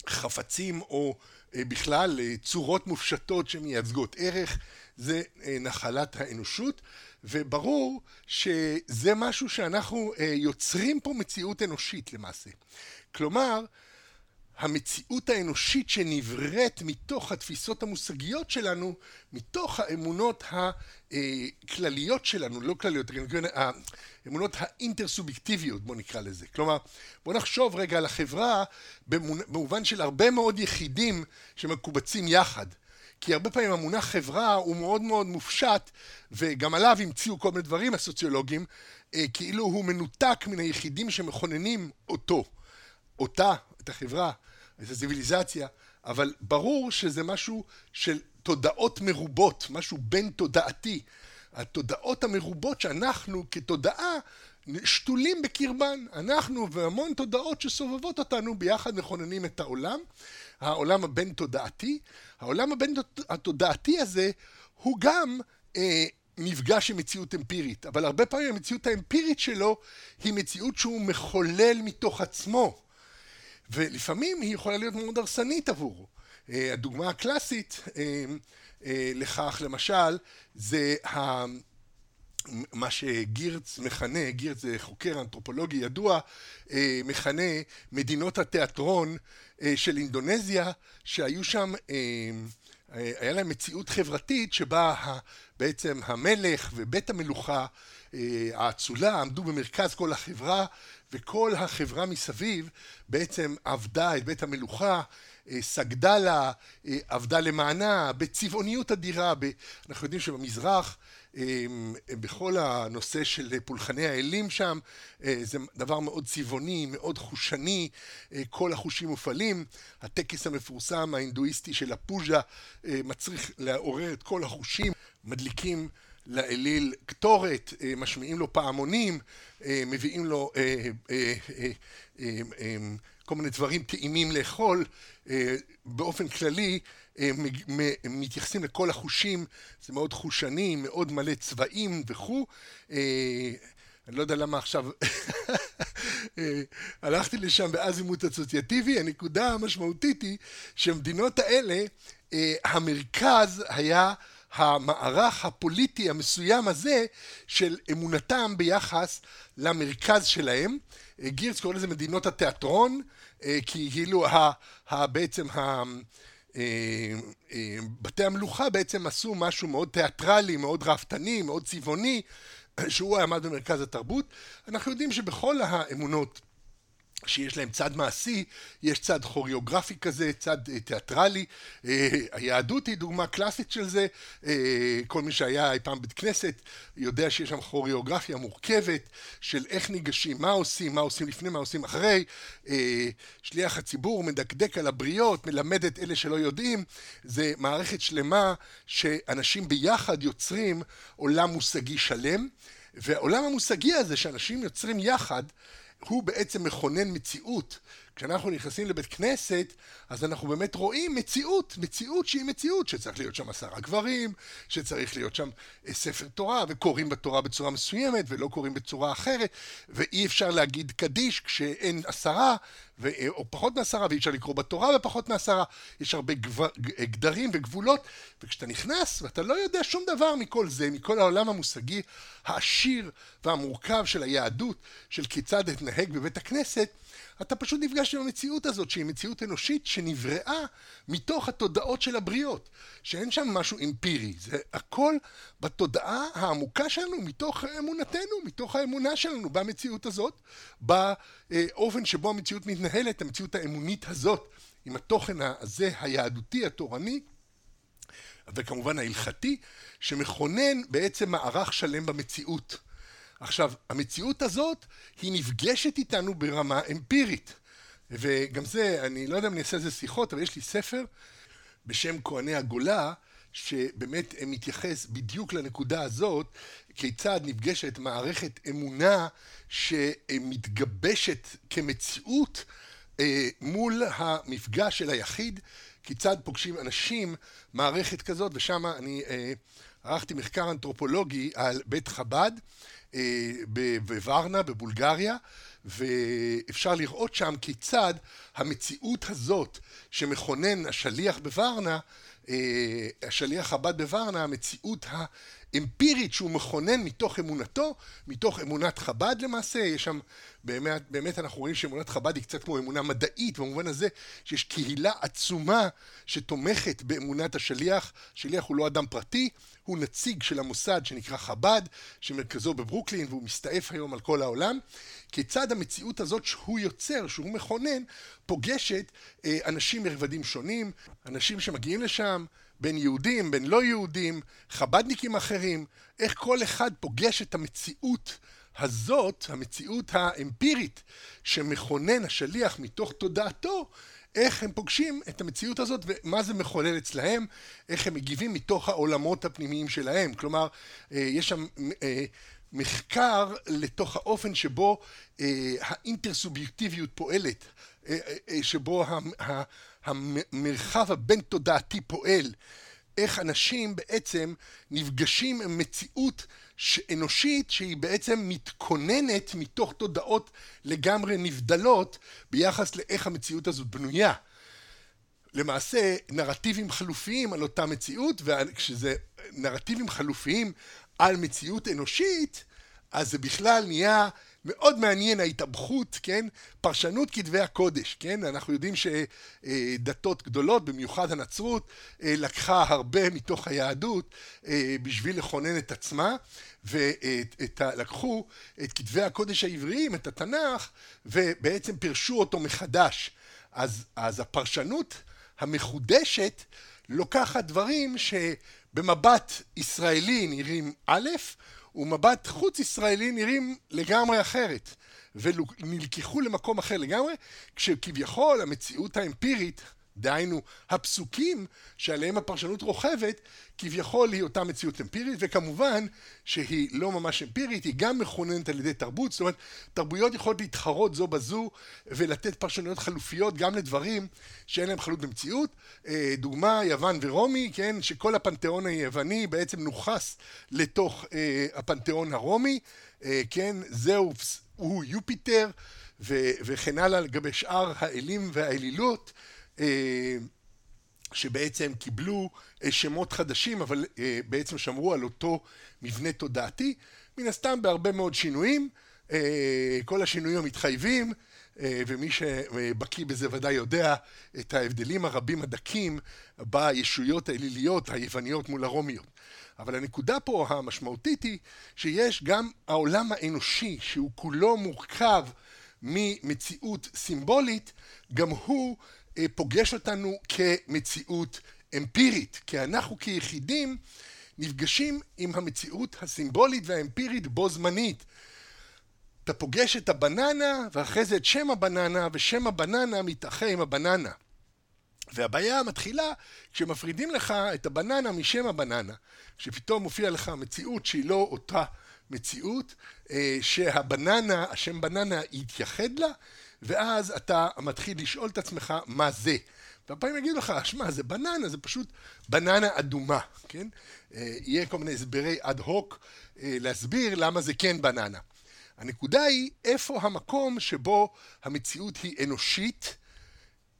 A: חפצים או אה, בכלל אה, צורות מופשטות שמייצגות ערך, זה אה, נחלת האנושות, וברור שזה משהו שאנחנו יוצרים פה מציאות אנושית למעשה. כלומר, המציאות האנושית שנבראת מתוך התפיסות המושגיות שלנו, מתוך האמונות הכלליות שלנו, לא כלליות, האמונות האינטרסובייקטיביות בוא נקרא לזה. כלומר, בוא נחשוב רגע על החברה במובן של הרבה מאוד יחידים שמקובצים יחד. כי הרבה פעמים המונח חברה הוא מאוד מאוד מופשט, וגם עליו המציאו כל מיני דברים הסוציולוגים, אה, כאילו הוא מנותק מן היחידים שמכוננים אותו, אותה, את החברה. את הציוויליזציה, אבל ברור שזה משהו של תודעות מרובות, משהו בין תודעתי. התודעות המרובות שאנחנו כתודעה שתולים בקרבן. אנחנו והמון תודעות שסובבות אותנו ביחד מכוננים את העולם, העולם הבין תודעתי. העולם הבין התודעתי הזה הוא גם אה, מפגש עם מציאות אמפירית, אבל הרבה פעמים המציאות האמפירית שלו היא מציאות שהוא מחולל מתוך עצמו. ולפעמים היא יכולה להיות מאוד הרסנית עבורו. אה, הדוגמה הקלאסית אה, אה, לכך למשל זה מה שגירץ מכנה, גירץ זה חוקר אנתרופולוגי ידוע, מכנה מדינות התיאטרון של אינדונזיה שהיו שם, היה להם מציאות חברתית שבה בעצם המלך ובית המלוכה האצולה עמדו במרכז כל החברה וכל החברה מסביב בעצם עבדה את בית המלוכה, אה, סגדה לה, אה, עבדה למענה, בצבעוניות אדירה. אנחנו יודעים שבמזרח, אה, בכל הנושא של פולחני האלים שם, זה דבר מאוד צבעוני, מאוד חושני, כל החושים מופעלים. הטקס המפורסם ההינדואיסטי של הפוז'ה מצריך לעורר את כל החושים, מדליקים לאליל קטורת, אה, משמיעים לו פעמונים, אה, מביאים לו אה, כל מיני דברים טעימים לאכול, באופן כללי מתייחסים לכל החושים, זה מאוד חושני, מאוד מלא צבעים וכו'. אני לא יודע למה עכשיו הלכתי לשם באזימוט אסוציאטיבי, הנקודה המשמעותית היא שהמדינות האלה, המרכז היה המערך הפוליטי המסוים הזה של אמונתם ביחס למרכז שלהם. גירץ קורא לזה מדינות התיאטרון, אה, כי כאילו בעצם אה, אה, בתי המלוכה בעצם עשו משהו מאוד תיאטרלי, מאוד ראפתני, מאוד צבעוני, שהוא עמד במרכז התרבות. אנחנו יודעים שבכל האמונות שיש להם צד מעשי, יש צד כוריאוגרפי כזה, צד אה, תיאטרלי. אה, היהדות היא דוגמה קלאסית של זה. אה, כל מי שהיה אי פעם בית כנסת יודע שיש שם כוריאוגרפיה מורכבת של איך ניגשים, מה עושים, מה עושים לפני, מה עושים אחרי. שליח הציבור מדקדק על הבריות, מלמד את אלה שלא יודעים. זה מערכת שלמה שאנשים ביחד יוצרים עולם מושגי שלם. והעולם המושגי הזה שאנשים יוצרים יחד הוא בעצם מכונן מציאות. כשאנחנו נכנסים לבית כנסת, אז אנחנו באמת רואים מציאות, מציאות שהיא מציאות, שצריך להיות שם עשרה גברים, שצריך להיות שם אה, ספר תורה, וקוראים בתורה בצורה מסוימת, ולא קוראים בצורה אחרת, ואי אפשר להגיד קדיש כשאין עשרה, ו... אה, או פחות מעשרה, ואי אפשר לקרוא בתורה בפחות מעשרה, יש הרבה גבר... גדרים וגבולות, וכשאתה נכנס ואתה לא יודע שום דבר מכל זה, מכל העולם המושגי העשיר והמורכב של היהדות, של כיצד להתנהג בבית הכנסת, אתה פשוט נפגש עם המציאות הזאת, שהיא מציאות אנושית שנבראה מתוך התודעות של הבריות, שאין שם משהו אמפירי, זה הכל בתודעה העמוקה שלנו, מתוך אמונתנו, מתוך האמונה שלנו במציאות הזאת, באופן שבו המציאות מתנהלת, המציאות האמונית הזאת, עם התוכן הזה, היהדותי, התורני, וכמובן ההלכתי, שמכונן בעצם מערך שלם במציאות. עכשיו, המציאות הזאת היא נפגשת איתנו ברמה אמפירית. וגם זה, אני לא יודע אם אני אעשה איזה שיחות, אבל יש לי ספר בשם כהני הגולה, שבאמת מתייחס בדיוק לנקודה הזאת, כיצד נפגשת מערכת אמונה שמתגבשת כמציאות אה, מול המפגש של היחיד, כיצד פוגשים אנשים מערכת כזאת, ושם אני אה, ערכתי מחקר אנתרופולוגי על בית חב"ד, אה, בוורנה, בבולגריה, ואפשר לראות שם כיצד המציאות הזאת שמכונן השליח בוורנה, אה, השליח חב"ד בוורנה, המציאות אמפירית שהוא מכונן מתוך אמונתו, מתוך אמונת חב"ד למעשה, יש שם, באמת, באמת אנחנו רואים שאמונת חב"ד היא קצת כמו אמונה מדעית, במובן הזה שיש קהילה עצומה שתומכת באמונת השליח, השליח הוא לא אדם פרטי, הוא נציג של המוסד שנקרא חב"ד, שמרכזו בברוקלין והוא מסתעף היום על כל העולם, כיצד המציאות הזאת שהוא יוצר, שהוא מכונן, פוגשת אה, אנשים מרבדים שונים, אנשים שמגיעים לשם, בין יהודים, בין לא יהודים, חב"דניקים אחרים, איך כל אחד פוגש את המציאות הזאת, המציאות האמפירית שמכונן השליח מתוך תודעתו, איך הם פוגשים את המציאות הזאת ומה זה מחולל אצלהם, איך הם מגיבים מתוך העולמות הפנימיים שלהם. כלומר, אה, יש שם אה, מחקר לתוך האופן שבו אה, האינטרסובייקטיביות פועלת, שבו המרחב הבין תודעתי פועל, איך אנשים בעצם נפגשים עם מציאות אנושית שהיא בעצם מתכוננת מתוך תודעות לגמרי נבדלות ביחס לאיך המציאות הזאת בנויה. למעשה נרטיבים חלופיים על אותה מציאות, וכשזה נרטיבים חלופיים על מציאות אנושית, אז זה בכלל נהיה מאוד מעניין ההתאבכות, כן? פרשנות כתבי הקודש, כן? אנחנו יודעים שדתות גדולות, במיוחד הנצרות, לקחה הרבה מתוך היהדות בשביל לכונן את עצמה, ולקחו את כתבי הקודש העבריים, את התנ"ך, ובעצם פירשו אותו מחדש. אז, אז הפרשנות המחודשת לוקחת דברים שבמבט ישראלי נראים א', ומבט חוץ ישראלי נראים לגמרי אחרת, ונלקחו למקום אחר לגמרי, כשכביכול המציאות האמפירית דהיינו הפסוקים שעליהם הפרשנות רוכבת, כביכול היא אותה מציאות אמפירית, וכמובן שהיא לא ממש אמפירית, היא גם מכוננת על ידי תרבות, זאת אומרת, תרבויות יכולות להתחרות זו בזו ולתת פרשנויות חלופיות גם לדברים שאין להם חלות במציאות. אה, דוגמה, יוון ורומי, כן, שכל הפנתיאון היווני בעצם נוכס לתוך אה, הפנתיאון הרומי, אה, כן, זהו הוא יופיטר וכן הלאה לגבי שאר האלים והאלילות. אה, שבעצם קיבלו אה, שמות חדשים, אבל אה, בעצם שמרו על אותו מבנה תודעתי, מן הסתם בהרבה מאוד שינויים, כל השינויים המתחייבים, ומי שבקיא בזה ודאי יודע את ההבדלים הרבים הדקים בישויות האליליות היווניות מול הרומיות. אבל הנקודה פה המשמעותית היא שיש גם העולם האנושי שהוא כולו מורכב ממציאות סימבולית, גם הוא פוגש אותנו כמציאות אמפירית, כי אנחנו כיחידים נפגשים עם המציאות הסימבולית והאמפירית בו זמנית. אתה פוגש את הבננה, ואחרי זה את שם הבננה, ושם הבננה מתאחה עם הבננה. והבעיה מתחילה כשמפרידים לך את הבננה משם הבננה, שפתאום מופיע לך מציאות שהיא לא אותה מציאות, אה, שהבננה, השם בננה יתייחד לה, ואז אתה מתחיל לשאול את עצמך מה זה. והפעמים יגידו לך, שמע, זה בננה, זה פשוט בננה אדומה, כן? אה, יהיה כל מיני הסברי אד הוק אה, להסביר למה זה כן בננה. הנקודה היא איפה המקום שבו המציאות היא אנושית,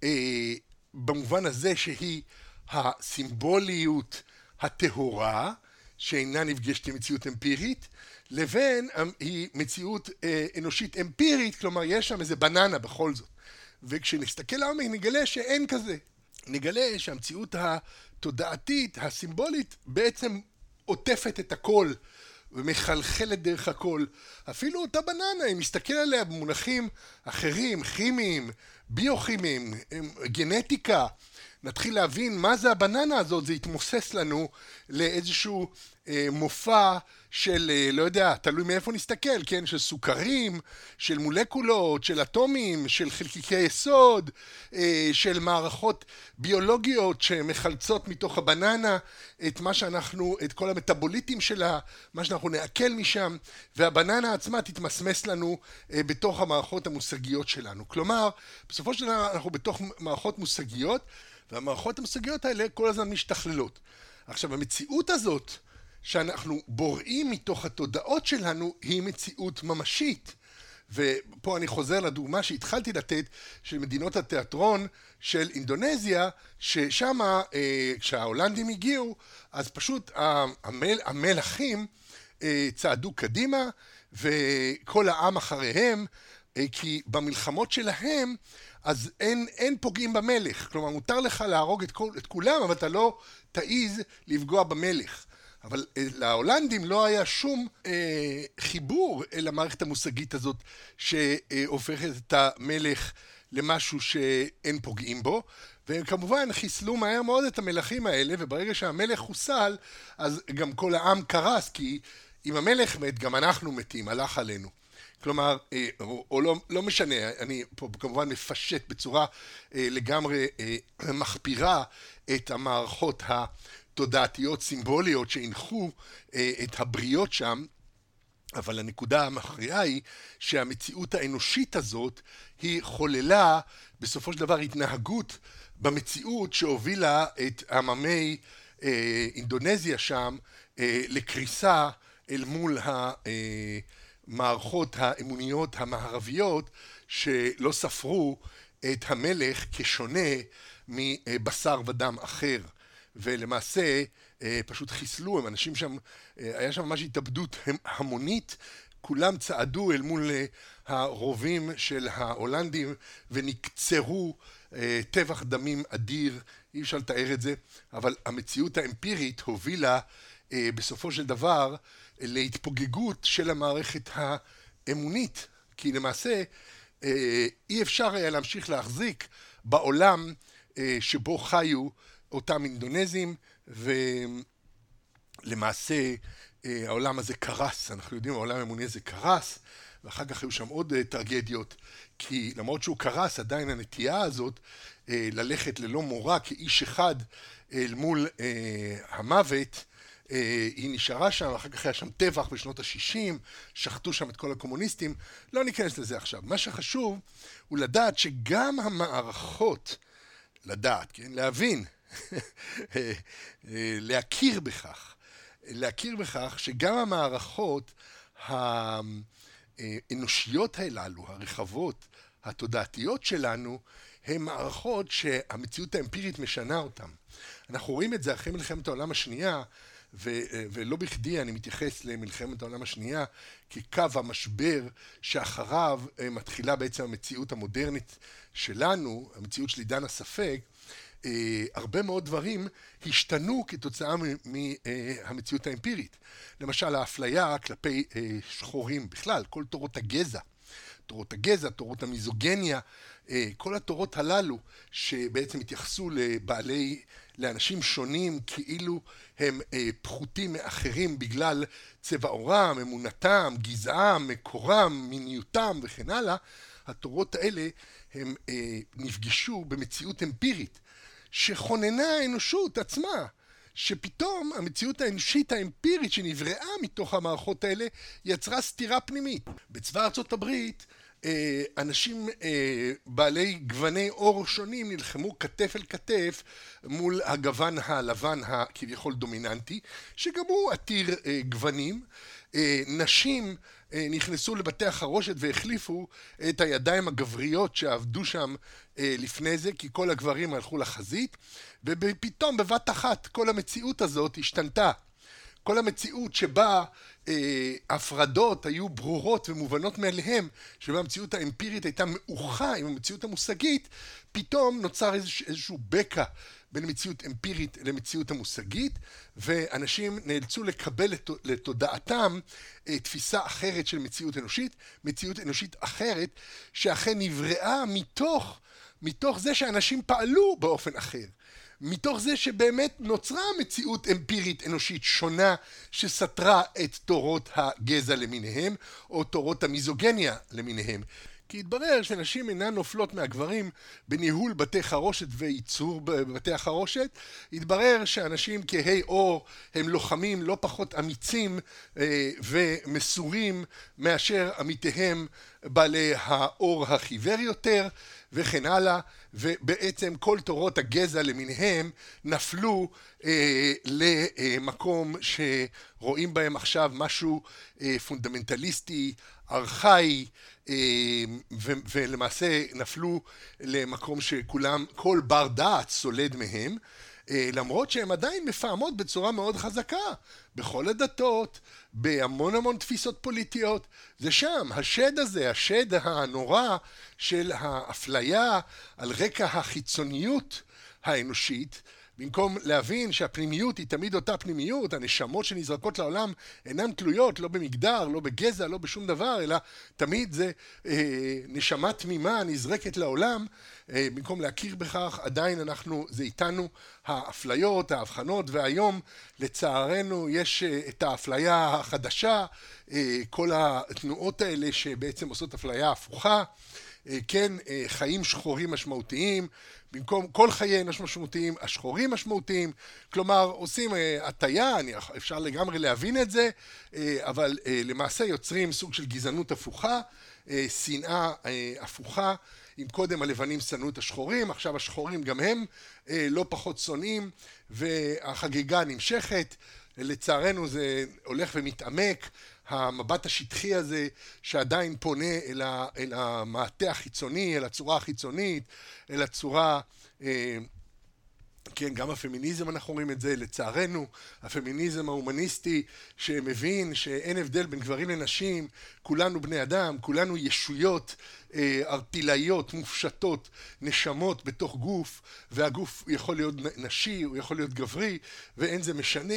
A: אה, במובן הזה שהיא הסימבוליות הטהורה, שאינה נפגשת עם מציאות אמפירית, לבין היא מציאות אה, אנושית אמפירית, כלומר יש שם איזה בננה בכל זאת. וכשנסתכל לעומק נגלה שאין כזה. נגלה שהמציאות התודעתית, הסימבולית, בעצם עוטפת את הכל ומחלחלת דרך הכל. אפילו אותה בננה, אם נסתכל עליה במונחים אחרים, כימיים, ביוכימיים, גנטיקה, נתחיל להבין מה זה הבננה הזאת, זה יתמוסס לנו לאיזשהו אה, מופע של, אה, לא יודע, תלוי מאיפה נסתכל, כן? של סוכרים, של מולקולות, של אטומים, של חלקיקי יסוד, אה, של מערכות ביולוגיות שמחלצות מתוך הבננה את מה שאנחנו, את כל המטאבוליטים שלה, מה שאנחנו נעכל משם, והבננה עצמה תתמסמס לנו אה, בתוך המערכות המושגיות שלנו. כלומר, בסופו של דבר אנחנו בתוך מערכות מושגיות, והמערכות המושגיות האלה כל הזמן משתכללות. עכשיו, המציאות הזאת, שאנחנו בוראים מתוך התודעות שלנו היא מציאות ממשית. ופה אני חוזר לדוגמה שהתחלתי לתת של מדינות התיאטרון של אינדונזיה, ששם אה, כשההולנדים הגיעו, אז פשוט המל, המלכים אה, צעדו קדימה וכל העם אחריהם, אה, כי במלחמות שלהם אז אין, אין פוגעים במלך. כלומר, מותר לך להרוג את, כל, את כולם, אבל אתה לא תעיז לפגוע במלך. אבל אה, להולנדים לא היה שום אה, חיבור אל המערכת המושגית הזאת שהופכת את המלך למשהו שאין פוגעים בו והם כמובן חיסלו מהר מאוד את המלכים האלה וברגע שהמלך חוסל אז גם כל העם קרס כי אם המלך מת גם אנחנו מתים, הלך עלינו. כלומר, אה, או, או לא, לא משנה, אני פה כמובן מפשט בצורה אה, לגמרי מחפירה את המערכות ה... תודעתיות סימבוליות שהנחו אה, את הבריות שם, אבל הנקודה המכריעה היא שהמציאות האנושית הזאת היא חוללה בסופו של דבר התנהגות במציאות שהובילה את עממי אה, אינדונזיה שם אה, לקריסה אל מול המערכות האמוניות המערביות שלא ספרו את המלך כשונה מבשר ודם אחר. ולמעשה אה, פשוט חיסלו, הם אנשים שם, אה, היה שם ממש התאבדות המונית, כולם צעדו אל מול אה, הרובים של ההולנדים ונקצרו טבח דמים אדיר, אי אפשר לתאר את זה, אבל המציאות האמפירית הובילה בסופו של דבר להתפוגגות של המערכת האמונית, כי למעשה אי אפשר היה להמשיך להחזיק בעולם שבו חיו אותם אינדונזים, ולמעשה אה, העולם הזה קרס, אנחנו יודעים, העולם האמוני הזה קרס, ואחר כך היו שם עוד אה, טרגדיות, כי למרות שהוא קרס, עדיין הנטייה הזאת אה, ללכת ללא מורא כאיש אחד אל מול המוות, היא נשארה שם, אחר כך היה שם טבח בשנות ה-60, שחטו שם את כל הקומוניסטים, לא ניכנס לזה עכשיו. מה שחשוב הוא לדעת שגם המערכות, לדעת, כן, להבין להכיר בכך, להכיר בכך שגם המערכות האנושיות הללו, הרחבות, התודעתיות שלנו, הן מערכות שהמציאות האמפירית משנה אותן. אנחנו רואים את זה אחרי מלחמת העולם השנייה, ו- ולא בכדי אני מתייחס למלחמת העולם השנייה כקו המשבר שאחריו אה, מתחילה בעצם המציאות המודרנית שלנו, המציאות של עידן הספק, הרבה מאוד דברים השתנו כתוצאה מהמציאות האמפירית. למשל, האפליה כלפי אה, שחורים בכלל, כל תורות הגזע, תורות הגזע, תורות המיזוגניה, אה, כל התורות הללו שבעצם התייחסו לבעלי, לאנשים שונים כאילו הם אה, פחותים מאחרים בגלל צבע עורם, אמונתם, גזעם, מקורם, מיניותם וכן הלאה, התורות האלה הם נפגשו במציאות אמפירית שכוננה האנושות עצמה. שפתאום המציאות האנושית האמפירית שנבראה מתוך המערכות האלה יצרה סתירה פנימית. בצבא ארצות הברית אה, אנשים אה, בעלי גווני עור שונים נלחמו כתף אל כתף מול הגוון הלבן הכביכול דומיננטי שגם הוא עתיר אה, גוונים נשים נכנסו לבתי החרושת והחליפו את הידיים הגבריות שעבדו שם לפני זה כי כל הגברים הלכו לחזית ופתאום בבת אחת כל המציאות הזאת השתנתה. כל המציאות שבה אה, הפרדות היו ברורות ומובנות מאליהם, שבה המציאות האמפירית הייתה מאוחה עם המציאות המושגית, פתאום נוצר איזוש, איזשהו בקע בין מציאות אמפירית למציאות המושגית, ואנשים נאלצו לקבל לת, לתודעתם אה, תפיסה אחרת של מציאות אנושית, מציאות אנושית אחרת, שאכן נבראה מתוך, מתוך זה שאנשים פעלו באופן אחר. מתוך זה שבאמת נוצרה מציאות אמפירית אנושית שונה שסתרה את תורות הגזע למיניהם או תורות המיזוגניה למיניהם. כי התברר שנשים אינן נופלות מהגברים בניהול בתי חרושת וייצור בבתי החרושת. התברר שאנשים כהי אור הם לוחמים לא פחות אמיצים אה, ומסורים מאשר עמיתיהם בעלי האור החיוור יותר וכן הלאה, ובעצם כל תורות הגזע למיניהם נפלו אה, למקום שרואים בהם עכשיו משהו אה, פונדמנטליסטי, ארכאי, ו- ולמעשה נפלו למקום שכולם, כל בר דעת סולד מהם. אה, למרות שהן עדיין מפעמות בצורה מאוד חזקה בכל הדתות, בהמון המון תפיסות פוליטיות. זה שם, השד הזה, השד הנורא של האפליה על רקע החיצוניות האנושית, במקום להבין שהפנימיות היא תמיד אותה פנימיות, הנשמות שנזרקות לעולם אינן תלויות לא במגדר, לא בגזע, לא בשום דבר, אלא תמיד זה אה, נשמה תמימה נזרקת לעולם, אה, במקום להכיר בכך, עדיין אנחנו, זה איתנו האפליות, ההבחנות, והיום לצערנו יש אה, את האפליה החדשה, אה, כל התנועות האלה שבעצם עושות אפליה הפוכה. אה, כן, אה, חיים שחורים משמעותיים, במקום כל חיי אנוש משמעותיים, השחורים משמעותיים, כלומר עושים אה, הטיה, אפשר לגמרי להבין את זה, אבל למעשה יוצרים סוג של גזענות הפוכה, שנאה הפוכה, אם קודם הלבנים שנאו את השחורים, עכשיו השחורים גם הם לא פחות שונאים, והחגיגה נמשכת, לצערנו זה הולך ומתעמק, המבט השטחי הזה שעדיין פונה אל, ה, אל המעטה החיצוני, אל הצורה החיצונית, אל הצורה אה, כן, גם הפמיניזם אנחנו רואים את זה, לצערנו, הפמיניזם ההומניסטי שמבין שאין הבדל בין גברים לנשים, כולנו בני אדם, כולנו ישויות אה, ארטילאיות, מופשטות, נשמות בתוך גוף, והגוף יכול להיות נשי, הוא יכול להיות גברי, ואין זה משנה,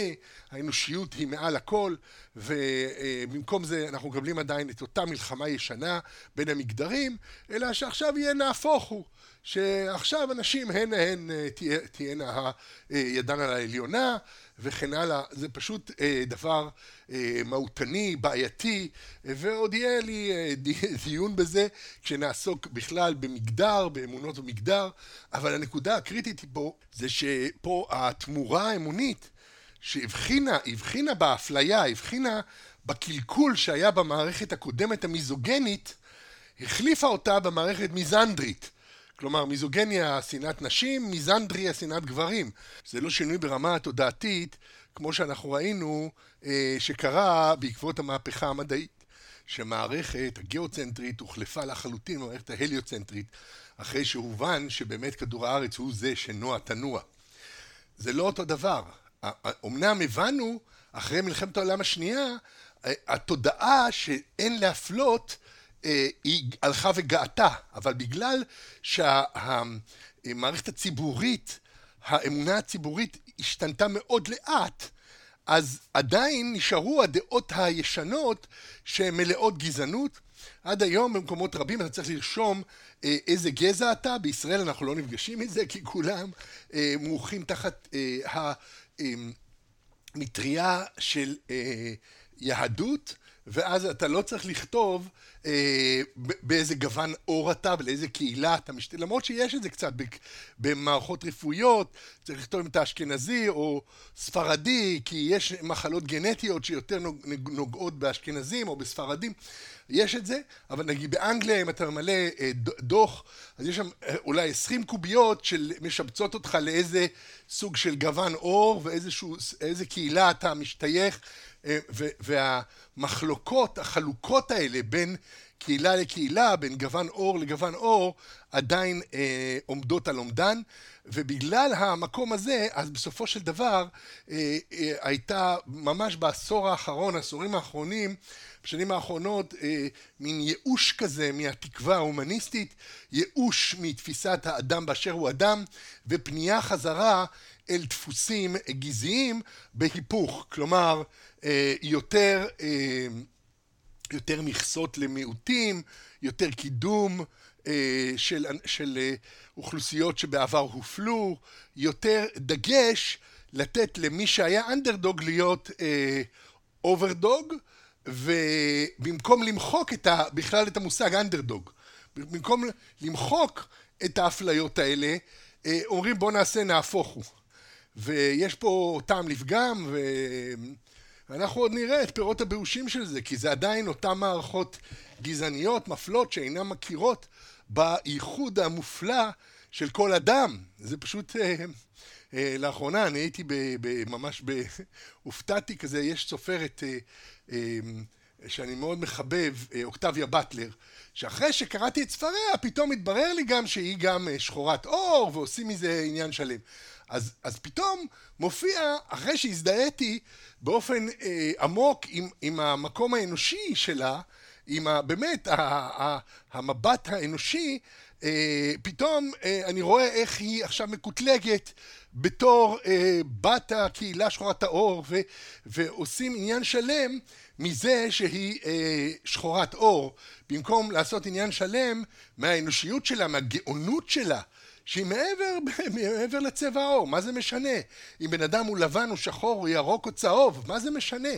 A: האנושיות היא מעל הכל, ובמקום זה אנחנו מקבלים עדיין את אותה מלחמה ישנה בין המגדרים, אלא שעכשיו יהיה נהפוך הוא. שעכשיו הנשים הן הן אה, תהיינה הידן על העליונה וכן הלאה, זה פשוט אה, דבר אה, מהותני, בעייתי, ועוד יהיה לי דיון בזה כשנעסוק בכלל במגדר, באמונות ומגדר, אבל הנקודה הקריטית פה זה שפה התמורה האמונית שהבחינה, הבחינה באפליה, הבחינה בקלקול שהיה במערכת הקודמת המיזוגנית, החליפה אותה במערכת מיזנדרית. כלומר, מיזוגניה שנאת נשים, מיזנדריה שנאת גברים. זה לא שינוי ברמה התודעתית, כמו שאנחנו ראינו אה, שקרה בעקבות המהפכה המדעית, שמערכת הגיאוצנטרית הוחלפה לחלוטין במערכת ההליוצנטרית, אחרי שהובן שבאמת כדור הארץ הוא זה שנוע תנוע. זה לא אותו דבר. אמנם הבנו, אחרי מלחמת העולם השנייה, התודעה שאין להפלות היא הלכה וגאתה, אבל בגלל שהמערכת הציבורית, האמונה הציבורית השתנתה מאוד לאט, אז עדיין נשארו הדעות הישנות שהן מלאות גזענות, עד היום במקומות רבים אתה צריך לרשום אה, איזה גזע אתה, בישראל אנחנו לא נפגשים מזה כי כולם אה, מורחים תחת אה, המטריה של אה, יהדות ואז אתה לא צריך לכתוב אה, באיזה גוון עור אתה ולאיזה קהילה אתה משתתף, למרות שיש את זה קצת במערכות רפואיות, צריך לכתוב אם אתה אשכנזי או ספרדי, כי יש מחלות גנטיות שיותר נוגעות באשכנזים או בספרדים, יש את זה, אבל נגיד באנגליה אם אתה ממלא אה, דוח, אז יש שם אה, אולי 20 קוביות שמשבצות אותך לאיזה סוג של גוון עור ואיזה קהילה אתה משתייך והמחלוקות, החלוקות האלה בין קהילה לקהילה, בין גוון אור לגוון אור, עדיין אה, עומדות על עומדן, ובגלל המקום הזה, אז בסופו של דבר אה, אה, הייתה ממש בעשור האחרון, העשורים האחרונים, בשנים האחרונות, אה, מין ייאוש כזה מהתקווה ההומניסטית, ייאוש מתפיסת האדם באשר הוא אדם, ופנייה חזרה אל דפוסים גזעיים בהיפוך, כלומר אה, יותר, אה, יותר מכסות למיעוטים, יותר קידום אה, של, של אוכלוסיות שבעבר הופלו, יותר דגש לתת למי שהיה אנדרדוג להיות overdog, ובמקום למחוק את ה, בכלל את המושג אנדרדוג, במקום למחוק את האפליות האלה, אומרים בוא נעשה נהפוך הוא. ויש פה טעם לפגם. ואנחנו עוד נראה את פירות הבאושים של זה, כי זה עדיין אותן מערכות גזעניות, מפלות, שאינן מכירות בייחוד המופלא של כל אדם. זה פשוט... אה, אה, לאחרונה אני הייתי ב, ב, ממש ב... הופתעתי כזה, יש סופרת אה, שאני מאוד מחבב, אוקטביה באטלר, שאחרי שקראתי את ספריה, פתאום התברר לי גם שהיא גם שחורת אור, ועושים מזה עניין שלם. אז, אז פתאום מופיע, אחרי שהזדהיתי באופן אה, עמוק עם, עם המקום האנושי שלה, עם ה, באמת ה, ה, המבט האנושי, אה, פתאום אה, אני רואה איך היא עכשיו מקוטלגת בתור אה, בת הקהילה שחורת האור, ו, ועושים עניין שלם מזה שהיא אה, שחורת אור, במקום לעשות עניין שלם מהאנושיות שלה, מהגאונות שלה. שהיא מעבר, מעבר לצבע העור, מה זה משנה? אם בן אדם הוא לבן או שחור או ירוק או צהוב, מה זה משנה?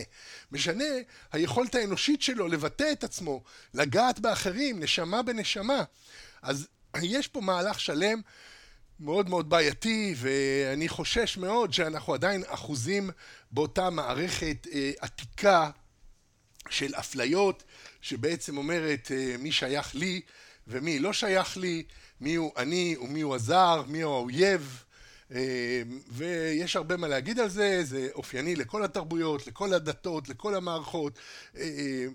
A: משנה היכולת האנושית שלו לבטא את עצמו, לגעת באחרים, נשמה בנשמה. אז יש פה מהלך שלם מאוד מאוד בעייתי, ואני חושש מאוד שאנחנו עדיין אחוזים באותה מערכת אה, עתיקה של אפליות, שבעצם אומרת אה, מי שייך לי ומי לא שייך לי, מי הוא אני ומי הוא הזר, מי הוא האויב, אה, ויש הרבה מה להגיד על זה, זה אופייני לכל התרבויות, לכל הדתות, לכל המערכות, אה,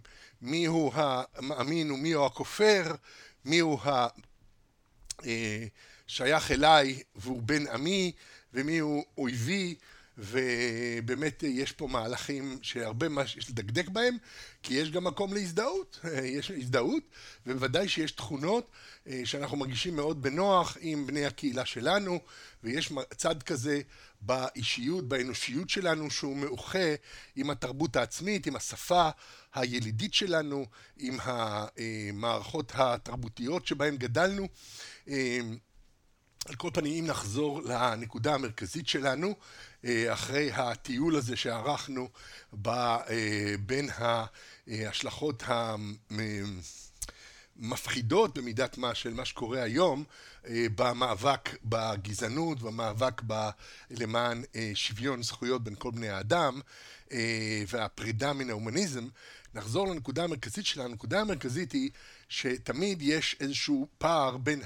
A: מי הוא המאמין ומי הוא הכופר, מי הוא השייך אליי והוא בן עמי, ומי הוא אויבי, ובאמת יש פה מהלכים שהרבה מה שיש לדקדק בהם, כי יש גם מקום להזדהות, יש הזדהות, ובוודאי שיש תכונות אה, שאנחנו מרגישים מאוד בנוח עם בני הקהילה שלנו, ויש צד כזה באישיות, באנושיות שלנו, שהוא מאוחה עם התרבות העצמית, עם השפה הילידית שלנו, עם המערכות התרבותיות שבהן גדלנו. על כל פנים, אם נחזור לנקודה המרכזית שלנו, אה, אחרי הטיול הזה שערכנו אה, בין ההשלכות המפחידות במידת מה של מה שקורה היום אה, במאבק בגזענות, במאבק למען שוויון זכויות בין כל בני האדם והפרידה מן ההומניזם, נחזור לנקודה המרכזית שלנו. הנקודה המרכזית היא שתמיד יש איזשהו פער בין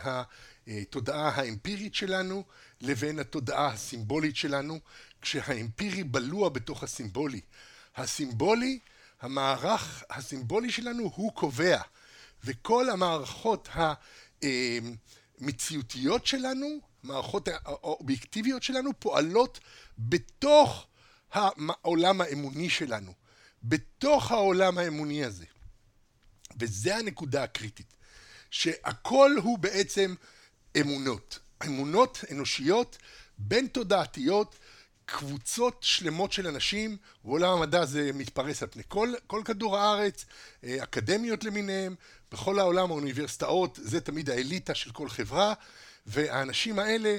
A: התודעה האמפירית שלנו לבין התודעה הסימבולית שלנו, כשהאמפירי בלוע בתוך הסימבולי. הסימבולי, המערך הסימבולי שלנו הוא קובע, וכל המערכות המציאותיות שלנו, המערכות האובייקטיביות שלנו, פועלות בתוך העולם האמוני שלנו, בתוך העולם האמוני הזה. וזה הנקודה הקריטית, שהכל הוא בעצם אמונות. אמונות אנושיות בין תודעתיות קבוצות שלמות של אנשים, בעולם המדע זה מתפרס על פני כל, כל כדור הארץ, אה, אקדמיות למיניהם, בכל העולם האוניברסיטאות זה תמיד האליטה של כל חברה, והאנשים האלה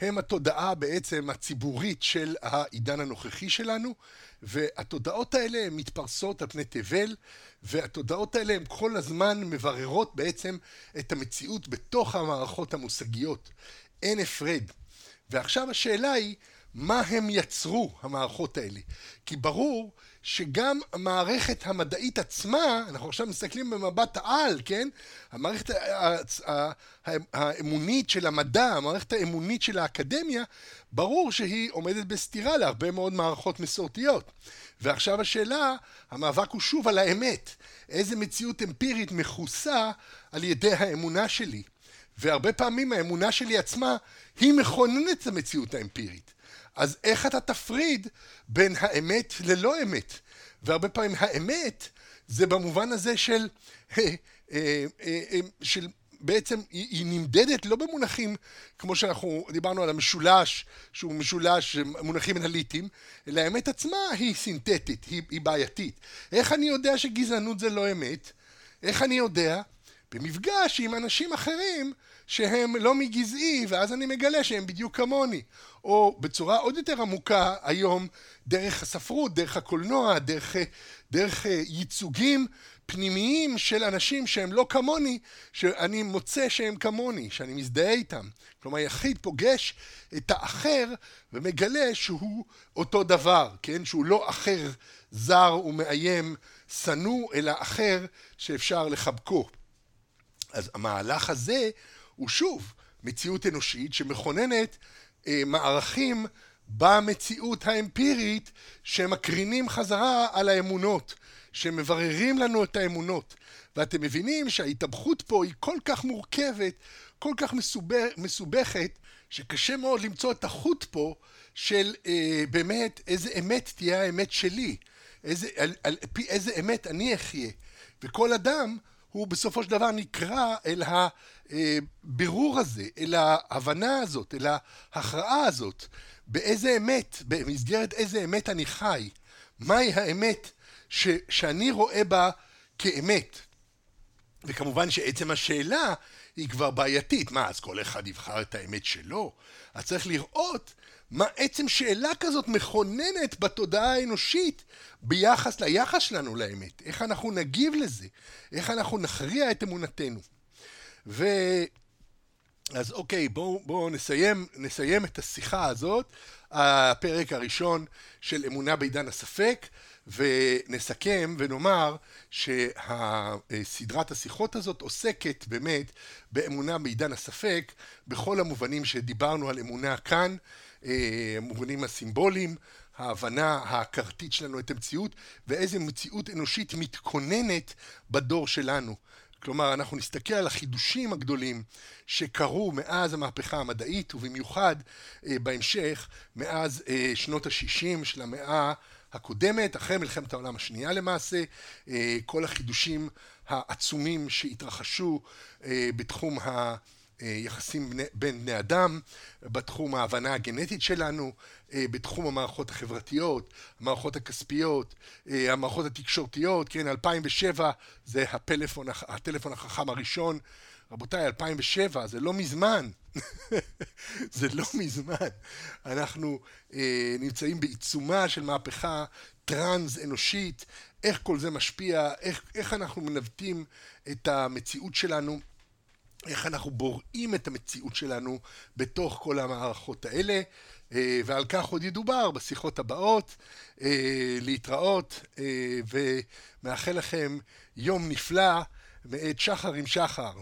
A: הם התודעה בעצם הציבורית של העידן הנוכחי שלנו, והתודעות האלה הן מתפרסות על פני תבל, והתודעות האלה הן כל הזמן מבררות בעצם את המציאות בתוך המערכות המושגיות. אין הפרד. ועכשיו השאלה היא, מה הם יצרו, המערכות האלה? כי ברור שגם המערכת המדעית עצמה, אנחנו עכשיו מסתכלים במבט על, כן? המערכת האמונית של המדע, המערכת האמונית של האקדמיה, ברור שהיא עומדת בסתירה להרבה מאוד מערכות מסורתיות. ועכשיו השאלה, המאבק הוא שוב על האמת. איזה מציאות אמפירית מכוסה על ידי האמונה שלי? והרבה פעמים האמונה שלי עצמה היא מכוננת את המציאות האמפירית. אז איך אתה תפריד בין האמת ללא אמת? והרבה פעמים האמת זה במובן הזה של, אה, אה, אה, של בעצם היא, נמדדת לא במונחים כמו שאנחנו דיברנו על המשולש שהוא משולש מונחים אנליטיים אלא האמת עצמה היא סינתטית, היא, היא בעייתית. איך אני יודע שגזענות זה לא אמת? איך אני יודע? במפגש עם אנשים אחרים שהם לא מגזעי, ואז אני מגלה שהם בדיוק כמוני. או בצורה עוד יותר עמוקה היום, דרך הספרות, דרך הקולנוע, דרך, דרך ייצוגים פנימיים של אנשים שהם לא כמוני, שאני מוצא שהם כמוני, שאני מזדהה איתם. כלומר, יחיד פוגש את האחר ומגלה שהוא אותו דבר, כן? שהוא לא אחר זר ומאיים, שנוא, אלא אחר שאפשר לחבקו. אז המהלך הזה הוא שוב מציאות אנושית שמכוננת אה, מערכים במציאות האמפירית שמקרינים חזרה על האמונות, שמבררים לנו את האמונות. ואתם מבינים שההתאבכות פה היא כל כך מורכבת, כל כך מסובך, מסובכת, שקשה מאוד למצוא את החוט פה של אה, באמת איזה אמת תהיה האמת שלי, איזה, על, על פי איזה אמת אני אחיה. וכל אדם הוא בסופו של דבר נקרא אל הבירור הזה, אל ההבנה הזאת, אל ההכרעה הזאת, באיזה אמת, במסגרת איזה אמת אני חי, מהי האמת ש, שאני רואה בה כאמת. וכמובן שעצם השאלה היא כבר בעייתית. מה, אז כל אחד יבחר את האמת שלו? אז צריך לראות מה עצם שאלה כזאת מכוננת בתודעה האנושית ביחס ליחס שלנו לאמת. איך אנחנו נגיב לזה? איך אנחנו נכריע את אמונתנו? ו... אז אוקיי, בואו בוא נסיים, נסיים את השיחה הזאת, הפרק הראשון של אמונה בעידן הספק, ונסכם ונאמר שסדרת השיחות הזאת עוסקת באמת באמונה בעידן הספק, בכל המובנים שדיברנו על אמונה כאן, המובנים אה, הסימבוליים, ההבנה ההכרתית שלנו את המציאות, ואיזה מציאות אנושית מתכוננת בדור שלנו. כלומר, אנחנו נסתכל על החידושים הגדולים שקרו מאז המהפכה המדעית, ובמיוחד אה, בהמשך, מאז אה, שנות ה-60 של המאה הקודמת, אחרי מלחמת העולם השנייה למעשה, אה, כל החידושים העצומים שהתרחשו אה, בתחום ה... יחסים בין בני אדם, בתחום ההבנה הגנטית שלנו, אה, בתחום המערכות החברתיות, המערכות הכספיות, אה, המערכות התקשורתיות, כן, 2007 זה הפלאפון, הטלפון החכם הראשון. רבותיי, 2007 זה לא מזמן, זה לא מזמן. אנחנו אה, נמצאים בעיצומה של מהפכה טרנס אנושית, איך כל זה משפיע, איך, איך אנחנו מנווטים את המציאות שלנו. איך אנחנו בוראים את המציאות שלנו בתוך כל המערכות האלה, אה, ועל כך עוד ידובר בשיחות הבאות. אה, להתראות, אה, ומאחל לכם יום נפלא מאת שחר עם שחר.